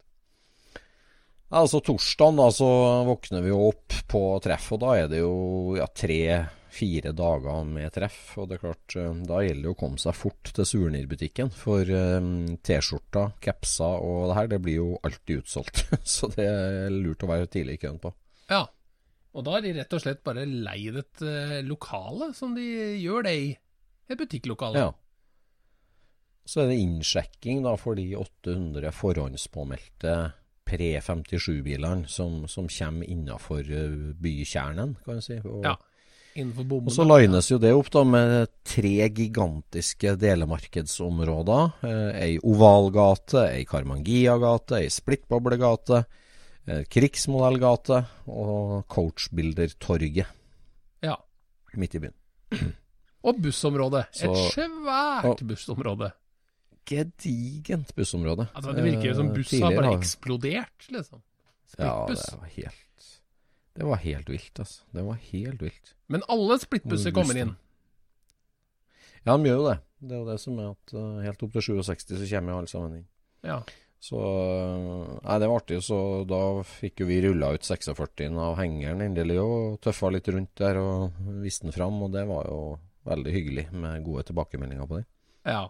Altså torsdagen da, så våkner vi jo opp på treff, og da er det jo ja, tre-fire dager med treff. Og det er klart, eh, da gjelder det å komme seg fort til suvenirbutikken. For eh, T-skjorta, capser og det her, det blir jo alltid utsolgt. så det er lurt å være tidlig i køen på. Ja. Og da har de rett og slett bare leid et eh, lokale som de gjør det i. Et butikklokale. Ja. Så er det innsjekking da for de 800 forhåndspåmeldte pre-57-bilene som, som kommer innafor bykjernen, kan du si. Og, Ja. Innenfor bommen. og så lines jo det opp da med tre gigantiske delemarkedsområder. Eh, ei ovalgate, ei Karmangia-gate, ei splittboblegate, eh, krigsmodellgate og coachbildertorget Ja. midt i byen. Og bussområdet. Et svært bussområde. Gedigent bussområde. Altså, det virker jo som bussen buss har bare eksplodert, liksom. Ja, det var helt Det var helt vilt, altså. Det var helt vilt. Men alle splittbusser kommer inn. Ja, de gjør jo det. Det er jo det som er at eh, helt opp til 67 så kommer jo alle sammen inn. Ja. Så eh, Nei, det var artig. Så da fikk jo vi rulla ut 46 av hengeren endelig og tøffa litt rundt der og viste den fram, og det var jo veldig hyggelig med gode tilbakemeldinger på det. Ja.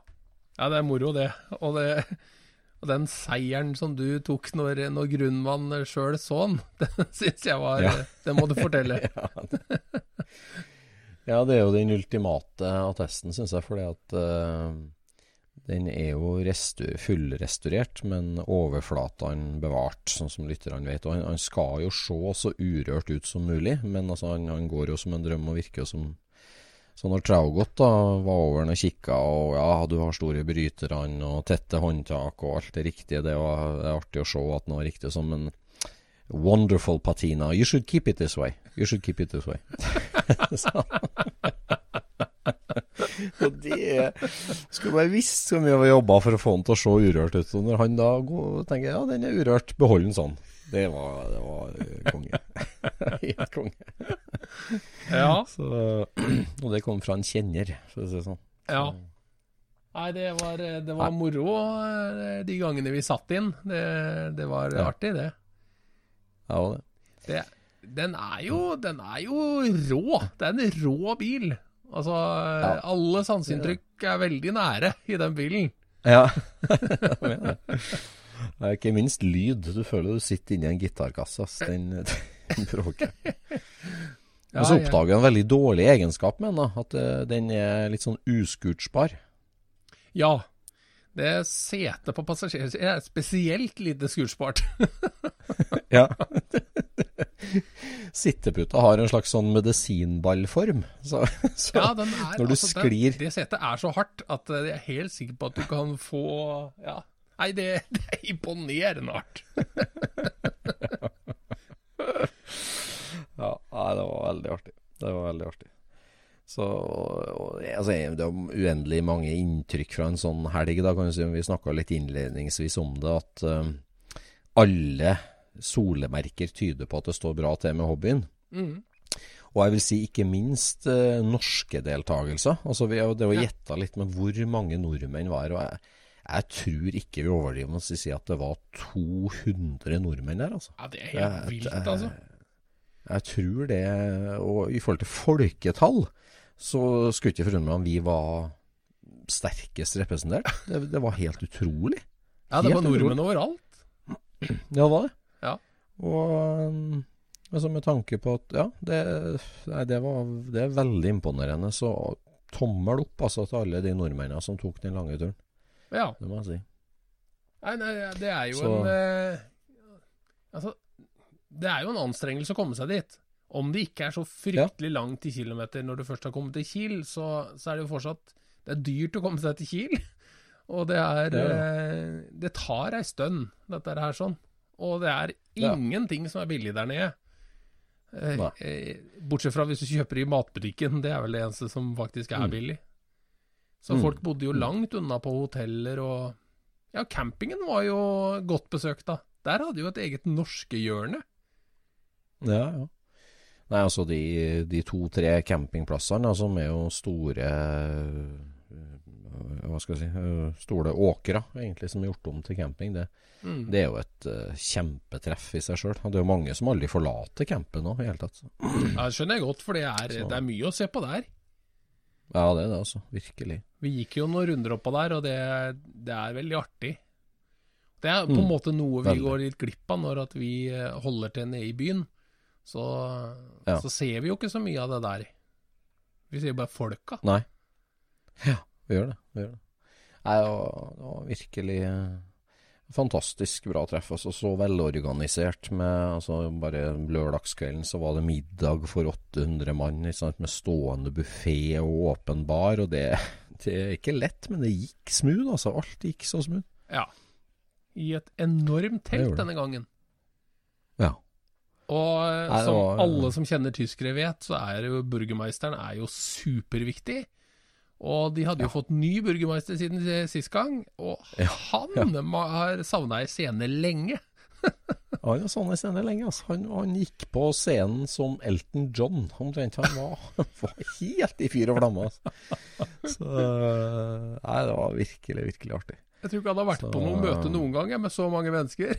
Ja, det er moro, det. Og, det. og den seieren som du tok når, når Grunnmann sjøl så den, den syns jeg var Ja. Det må du fortelle. Ja, det, ja, det er jo den ultimate attesten, syns jeg, fordi at uh, den er jo fullrestaurert, men overflatene bevart, sånn som lytterne vet. Og han, han skal jo se så urørt ut som mulig, men altså, han, han går jo som en drøm og virker jo som Så når Traugot da var over og kikka, og ja, du har store bryterne og tette håndtak og alt det riktige, det var artig å se at den var riktig som en Wonderful patina. You should keep it this way. You should keep it this way. Og det Skulle bare visst så mye vi har jobba for å få han til å se urørt ut. Og når han da går, tenker ja, den er urørt, behold den sånn. Det var, det var eh, konge. Helt konge. Ja. Så, og det kom fra en kjenner, for å si det sånn. ja. Nei, det var, det var moro eh, de gangene vi satt inn. Det, det var Ja. artig, det. Ja, det. det. Den er jo Den er jo rå. Det er en rå bil. Altså, alle sanseinntrykk er veldig nære i den bilen. Ja. Det. Er ikke minst lyd. Du føler du sitter inni en gitarkasse. ass. Den, den bråker. Og så oppdager jeg en veldig dårlig egenskap med den. At eh, den er litt sånn uskutsbar. Ja. Det setet på passasjersiden er spesielt lite skutsbart. Ja. Sitteputa har en slags sånn medisinballform. Så, så Ja, den er, når du altså, sklir det, det setet er så hardt at eh, jeg er helt sikker på at du kan få Ja. Nei, det, det er imponerende hardt. Ja, nei, det var veldig artig. Det var veldig artig. Så og, altså, Det er uendelig mange inntrykk fra en sånn helg. da kan du si, Vi snakka litt innledningsvis om det, at um, alle solemerker tyder på at det står bra til med hobbyen. Mm. Og jeg vil si ikke minst eh, norske deltakelser. Altså, vi har, det var gjetta litt med hvor mange nordmenn var. og jeg, jeg tror ikke vi overdriver med å si at det var 200 nordmenn der. altså. Ja, det er helt vilt, altså. Jeg tror det Og i forhold til folketall, så skulle ikke forundre meg om vi var sterkest representert. Det, det var helt utrolig. Ja, det var helt nordmenn overalt. Ja, det var det. Ja. Og um, altså med tanke på at Ja, det, nei, det, var, det er veldig imponerende. Så tommel opp altså til alle de nordmennene som tok den lange turen. Ja. Det må jeg si. Nei, nei, det er jo Så- en eh, Altså, det er jo en anstrengelse å komme seg dit. Om det ikke er så fryktelig langt i kilometer når du først har kommet til Kiel, så, så er det jo fortsatt Det er dyrt å komme seg til Kiel. Og det er Det er eh, Det tar ei stund, dette her sånn. Og det er Ja. ingenting som er billig der nede. Eh, eh, bortsett fra hvis du kjøper i matbutikken, det er vel det eneste som faktisk er Mm. billig. Så Mm. folk bodde jo Mm. langt unna på hoteller og Ja, campingen var jo godt besøkt, da. Der hadde jo et eget norskehjørne. Ja, ja. Nei, altså de, de to-tre campingplassene som altså, er jo store øh, Hva skal jeg si øh, Store åkre, egentlig, som er gjort om til camping. Det, Mm. det er jo et uh, kjempetreff i seg sjøl. Det er jo mange som aldri forlater campen nå, i hele tatt. Ja, det skjønner jeg godt, for det er, det er mye å se på der. Ja, det er det, altså. Virkelig. Vi gikk jo noen runder oppå der, og det, det er veldig artig. Det er på en Mm, måte noe vi veldig. går litt glipp av når at vi eh, holder til nede i byen. Så, Ja. så ser vi jo ikke så mye av det der. Vi ser bare folka. Nei. Ja, vi gjør det. Vi gjør det. Nei, det var, virkelig eh, fantastisk bra treff. Altså, så velorganisert med altså, Bare lørdagskvelden så var det middag for 800 mann sant, med stående buffé og åpen bar. Og det, det er ikke lett, men det gikk smooth. Altså, alt gikk så smooth. Ja. I et enormt telt denne gangen. Ja. Og som alle som kjenner tyskere vet, så er jo burgermeisteren er jo superviktig. Og de hadde jo fått ny burgermeister siden sist gang, og han ja. har savna ei scene lenge. Han har savna ei scene lenge. Altså. Han, han gikk på scenen som Elton John, omtrent. Han var, var helt i fyr og flamme. Altså. Så Nei, det var virkelig, virkelig artig. Jeg tror ikke han har vært Så- på noe møte noen gang med så mange mennesker.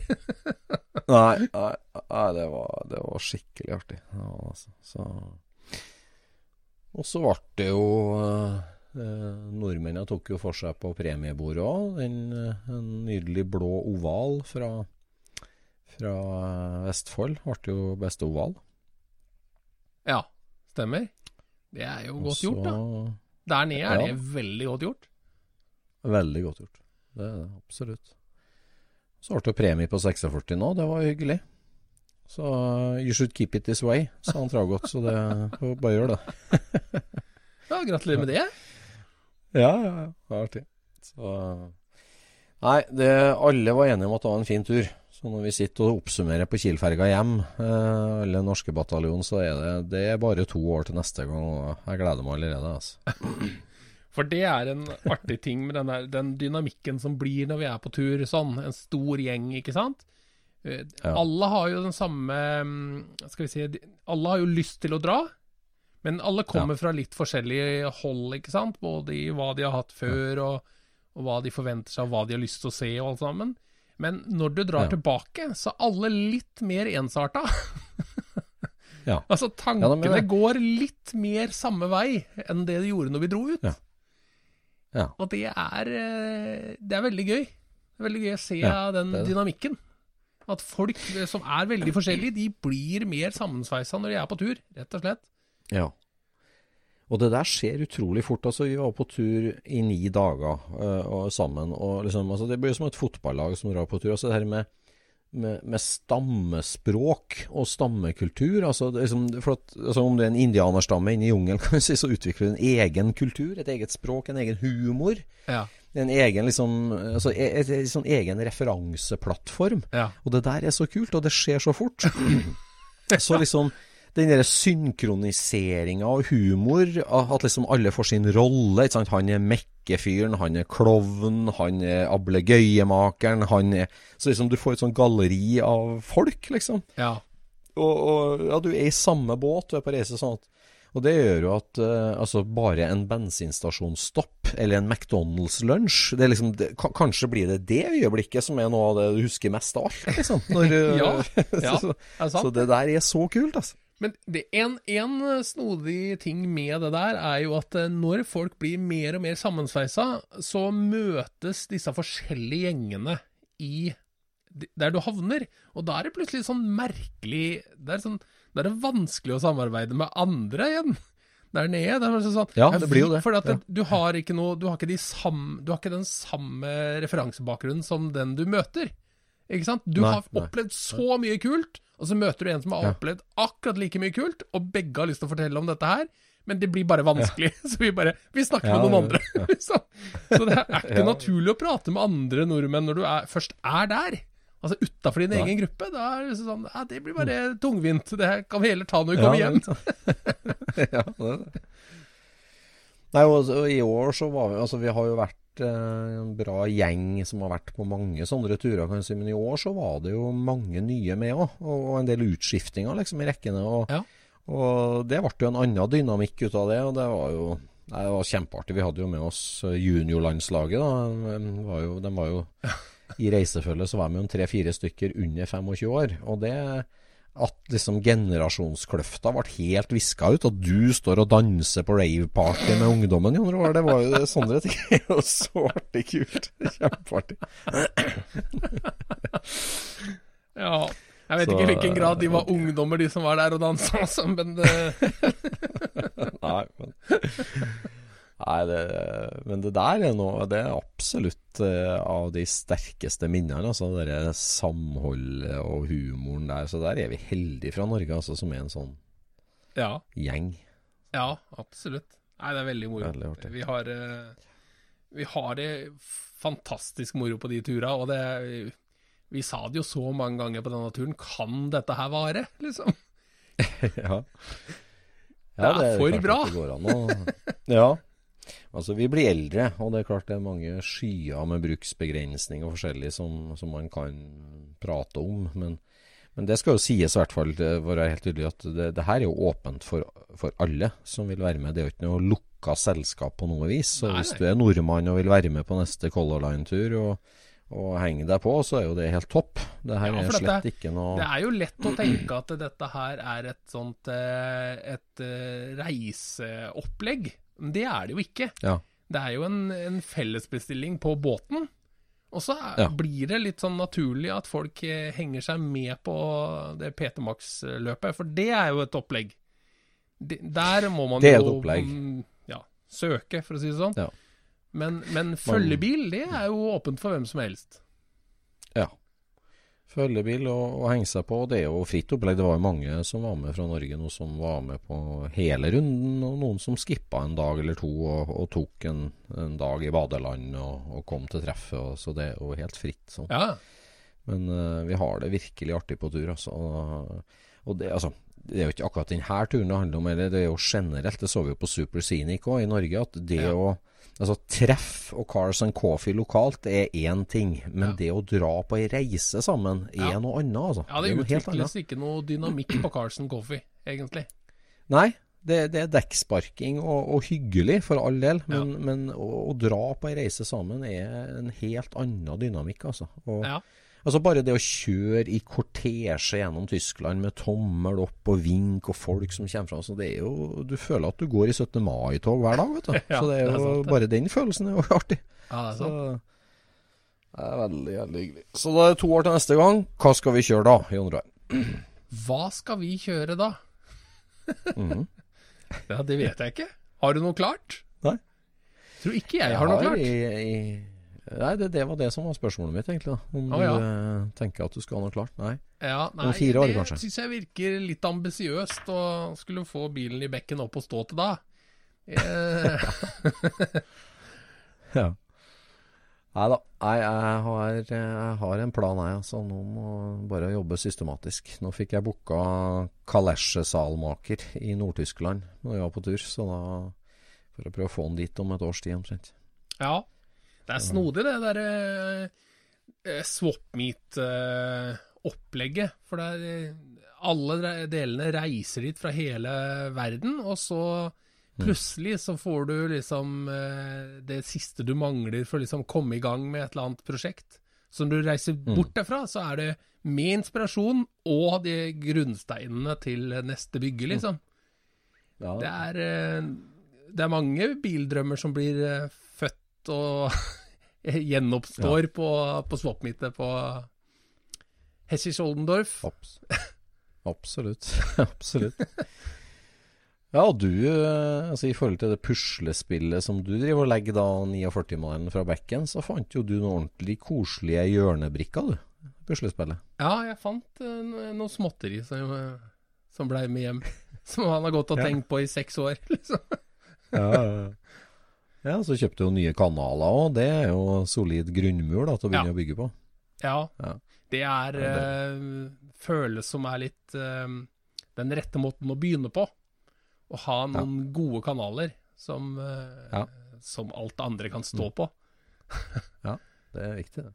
Nei, nei, nei det, var, det var skikkelig artig. Ja, altså. Så Og så ble det jo eh, Nordmennene tok jo for seg på premiebordet òg. En, eh, en nydelig blå oval fra, fra eh, Vestfold ble jo beste oval. ja, stemmer. Det er jo godt gjort, da. Der nede er Ja. det veldig godt gjort. Veldig godt gjort. Det er det absolutt. Så ble det premie på 46 nå, det var hyggelig. Så uh, you should keep it this way, sa han Tragot. Så det får bare gjøre det. Ja, Gratulerer med det. Ja, ja, ja. Det var artig. Så Nei, det, alle var enige om at det var en fin tur. Så når vi sitter og oppsummerer på Kiel-ferga hjem, eh, alle norske bataljon, så er det, det er bare to år til neste gang. Og jeg gleder meg allerede, altså. For det er en artig ting med den, der, den dynamikken som blir når vi er på tur sånn. En stor gjeng, ikke sant. Eh, Ja. Alle har jo den samme mm, Skal vi si Alle har jo lyst til å dra, men alle kommer fra litt forskjellige hold, ikke sant. Både i hva de har hatt før, og, og hva de forventer seg, og hva de har lyst til å se, og alt sammen. Men når du drar Ja. tilbake, så er alle litt mer ensarta. Ja. Altså, tankene går litt mer samme vei enn det de gjorde når vi dro ut. Ja. Ja. Og det er, eh, det er veldig gøy. Det er veldig gøy å se Ja, den dynamikken. At folk eh, som er veldig forskjellige, de blir mer sammensveisa når de er på tur, rett og slett. Ja. Og det der skjer utrolig fort. altså Vi var på tur i ni dager uh, og sammen. og liksom, altså Det blir som et fotballag som drar på tur. altså det her med, med, med stammespråk og stammekultur. altså, liksom, for at, altså Om det er en indianerstamme inne i jungelen, kan vi si, så utvikler du en egen kultur, et eget språk, en egen humor. Ja. En egen liksom, altså et, et, et, sånn egen referanseplattform. Ja. Og det der er så kult, og det skjer så fort. så liksom den der synkroniseringa av humor, at liksom alle får sin rolle. Ikke sant? Han er mekkefyren, han er klovn, han er ablegøyemakeren, han er Så liksom du får et sånn galleri av folk, liksom. ja. Og, og ja, du er i samme båt, du er på reise sånn at og det gjør jo at uh, altså bare en bensinstasjonsstopp eller en McDonald's-lunsj det liksom, Kanskje blir det det øyeblikket som er noe av det du husker mest av alt, liksom. Når, Ja, ja, så, så det der er så kult, altså. Men det, en, en snodig ting med det der er jo at eh, når folk blir mer og mer sammensveisa, så møtes disse forskjellige gjengene i der du havner. Og da er det plutselig sånn merkelig Det er, sånn, er det vanskelig å samarbeide med andre igjen. Der nede. Det er sånn, Ja, det blir jo det. For Ja. du har ikke noe Du har ikke, de sam, du har ikke den samme referansebakgrunnen som den du møter. Ikke sant? Du Nei, har nei. opplevd så mye kult, og så møter du en som har Ja. opplevd akkurat like mye kult, og begge har lyst til å fortelle om dette her, men det blir bare vanskelig. Så vi bare Vi snakker Ja, med noen andre. liksom. Så det er ikke Ja. naturlig å prate med andre nordmenn når du er, først er der. Altså utafor din Nei. egen gruppe. Da er det sånn Ja, det blir bare tungvint. Det kan vi heller ta når vi Ja, kommer hjem. ja, det er det. Nei, og, og i år så var vi Altså, vi har jo vært en bra gjeng som har vært på mange sånne turer, kan jeg si. Men i år så var det jo mange nye med òg. Og, en del utskiftinger liksom i rekkene. Og, Ja. og det ble jo en annen dynamikk ut av det. Og det var jo Nei, det var kjempeartig. Vi hadde jo med oss eh, juniorlandslaget. da. De var jo, de var jo I reisefølget så var vi jo tre-fire stykker under 25 år. Og det at liksom generasjonskløfta ble helt viska ut, og du står og danser på raveparty med ungdommen, Jon Roar, det var jo det- sånne ting. Det er jo så artig kult. Kjempeartig. Ja. Jeg vet Så, ikke i hvilken grad de var ungdommer, de som var der og dansa, men det, Nei, men Nei, det, men det der er noe Det er absolutt eh, av de sterkeste minnene. Altså det samholdet og humoren der. Så der er vi heldige fra Norge, altså, som er en sånn Ja. gjeng. Ja, absolutt. Nei, det er veldig moro. Vi har, eh, vi har det fantastisk moro på de turene, og det Vi sa det jo så mange ganger på denne turen, kan dette her vare? Liksom. ja. Det er for at bra. Det går an å, ja. Altså, vi blir eldre, og det er klart det er mange skyer med bruksbegrensning og forskjellig som, som man kan prate om. Men, men, det skal jo sies i hvert fall, være helt tydelig, at det, det her er jo åpent for, for, alle som vil være med. Det er jo ikke noe lukka selskap på noe vis. Så nei, hvis du er nordmann og vil være med på neste Color Line-tur og, og henge deg på, så er jo det helt topp. Det her ja, er slett dette, ikke noe Det er jo lett å tenke at dette her er et sånt eh, et eh, Det er det jo ikke. Ja. Det er jo en, en fellesbestilling på båten. Og så ja. blir det litt sånn naturlig at folk eh, henger seg med på det PT Max-løpet, for det er jo et opplegg. der må man det er et opplegg. ja, søke, for å si det sånn. Ja. Men, men følgebil, det er jo åpent for hvem som helst. Ja følgebil og, og henge seg på. Det er jo fritt opplegg. Det var jo mange som var med fra Norge nå, som var med på hele runden. Og noen som skippa en dag eller to og, og tok en, en, dag i badeland og, og kom til treffet. Og, så det er jo helt fritt. Så. Ja. Men uh, vi har det virkelig artig på tur, altså. Og det, altså, det er jo ikke akkurat denne turen det handler om, eller det er jo generelt. Det så vi jo på Super Scenic òg i Norge, at det ja. Altså Treff og Cars and Coffee lokalt er én ting, men ja. det å dra på ei reise sammen er ja. noe annet. Altså. Ja, det, det utvikles ikke noe dynamikk på Cars and Coffee, egentlig. Nei, det, det er dekksparking og, og, hyggelig, for all del. Men, ja. men å, å, dra på ei reise sammen er en helt annen dynamikk, altså. Og, ja. Altså Bare det å kjøre i kortesje gjennom Tyskland med tommel opp og vink og folk som kommer fra så det er jo, Du føler at du går i 17. mai-tog hver dag. vet du. ja, så det er jo det er bare den følelsen er jo artig. Ja, det er sant. Så, det er veldig, veldig hyggelig. Så det er to år til neste gang. Hva skal vi kjøre da, Jon Roar? Hva skal vi kjøre da? mm. Ja, det vet jeg ikke. Har du noe klart? Nei. Tror ikke jeg, jeg har noe klart. Jeg, i Nei, det, det, var det som var spørsmålet mitt, egentlig. da Om oh, ja. du eh, tenker at du skal ha noe klart? Nei. Ja, nei Om fire år, det kanskje? Det syns jeg virker litt ambisiøst å skulle få bilen i bekken opp og stå til da. Eh. ja. Nei da. Jeg har, jeg har, en plan, jeg. Altså. Nå må bare jobbe systematisk. Nå fikk jeg booka kalesjesalmaker i Nord-Tyskland når jeg var på tur. Så da får jeg prøve å få den dit om et års tid omtrent. Ja, det er snodig, det derre eh, swap meet-opplegget. Eh, for det er uh, Alle delene reiser dit fra hele verden, og så plutselig så får du liksom eh, det siste du mangler for å liksom komme i gang med et eller annet prosjekt. Så når du reiser mm. bort derfra, så er det med inspirasjon og de grunnsteinene til neste bygge, liksom. Ja. Det, er, det er mange bildrømmer som blir og gjenoppstår ja. på, på swap-meetet på Hessis Oldendorf. Abs absolutt. Absolutt. Ja, og du, eh, altså i forhold til det puslespillet som du driver og legger da 49-mannen fra bekken, så fant jo du noen ordentlig koselige hjørnebrikker, du. Puslespillet. Ja, jeg fant uh, noe småtteri som, som blei med hjem. Som han har gått og tenkt på i seks år, liksom. ja, ja. Ja, så kjøpte du nye kanaler òg. Det er jo solid grunnmur da, til å begynne ja. å bygge på. Ja. ja. Det er ja, det... Uh, føles som er litt uh, den rette måten å begynne på. Å ha noen gode kanaler som, uh, som alt andre kan stå mm. på. ja, det er viktig, det.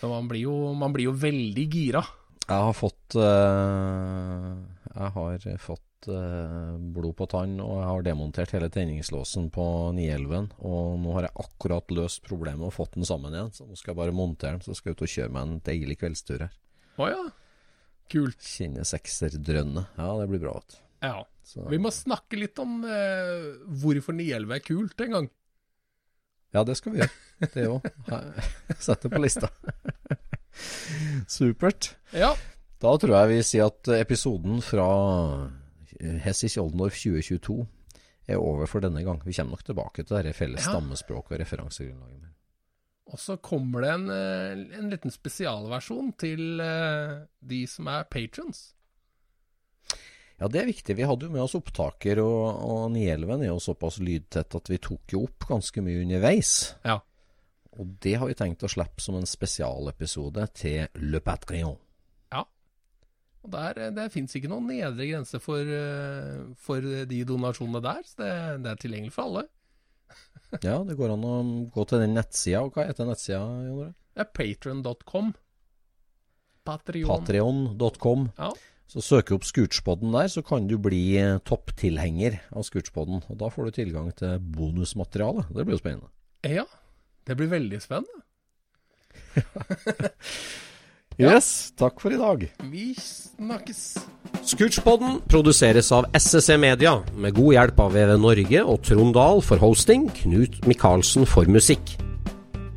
Så man blir jo, man blir jo veldig gira. Jeg har fått Jeg har fått blod på tann, og jeg har demontert hele tenningslåsen på 911. Og nå har jeg akkurat løst problemet og fått den sammen igjen, så nå skal jeg bare montere den. Så skal jeg ut og kjøre meg en deilig kveldstur her. Å oh, ja. Kult. Kjenne sekserdrønnet. Ja, det blir bra. Vet. Ja. Så. Vi må snakke litt om eh, hvorfor 911 er kult en gang. Ja, det skal vi gjøre. Det òg. Sett det på lista. Supert. Ja. Da tror jeg vi sier at episoden fra Hessich Oldendorf 2022 er over for denne gang. Vi kommer nok tilbake til dette felles ja. stammespråket og referansegrunnlaget. Og så kommer det en, eh, en liten spesialversjon til uh, de som er patrons. Ja, det er viktig. Vi hadde jo med oss opptaker, og, og Nielven er jo såpass lydtett at vi tok jo opp ganske mye underveis. Ja. Og det har vi tenkt å slippe som en spesialepisode til Le Patrion. Og der, eh, Det fins ikke noen nedre grense for, eh, for, de donasjonene der, så det, det, er tilgjengelig for alle. Ja, det går an å gå til den nettsida. Og hva heter nettsida, Jon Roar? Det er patron.com. Patrion.com. Ja. Så søker opp Scootspodden der, så kan du bli eh, topptilhenger av Scootspodden. Og da får du tilgang til bonusmateriale. Det blir jo spennende. ja. Det blir veldig spennende. Yes, takk for i dag. Vi snakkes. Scootchpoden produseres av SSC Media, med god hjelp av VV Norge og Trond Dahl for hosting, Knut Micaelsen for musikk.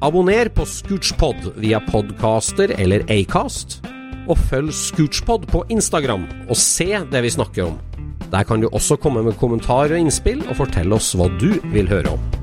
Abonner på Scootchpod via podcaster eller Acast, og følg Scootchpod på Instagram og se det vi snakker om. Der kan du også komme med kommentarer og innspill, og fortelle oss hva du vil høre om.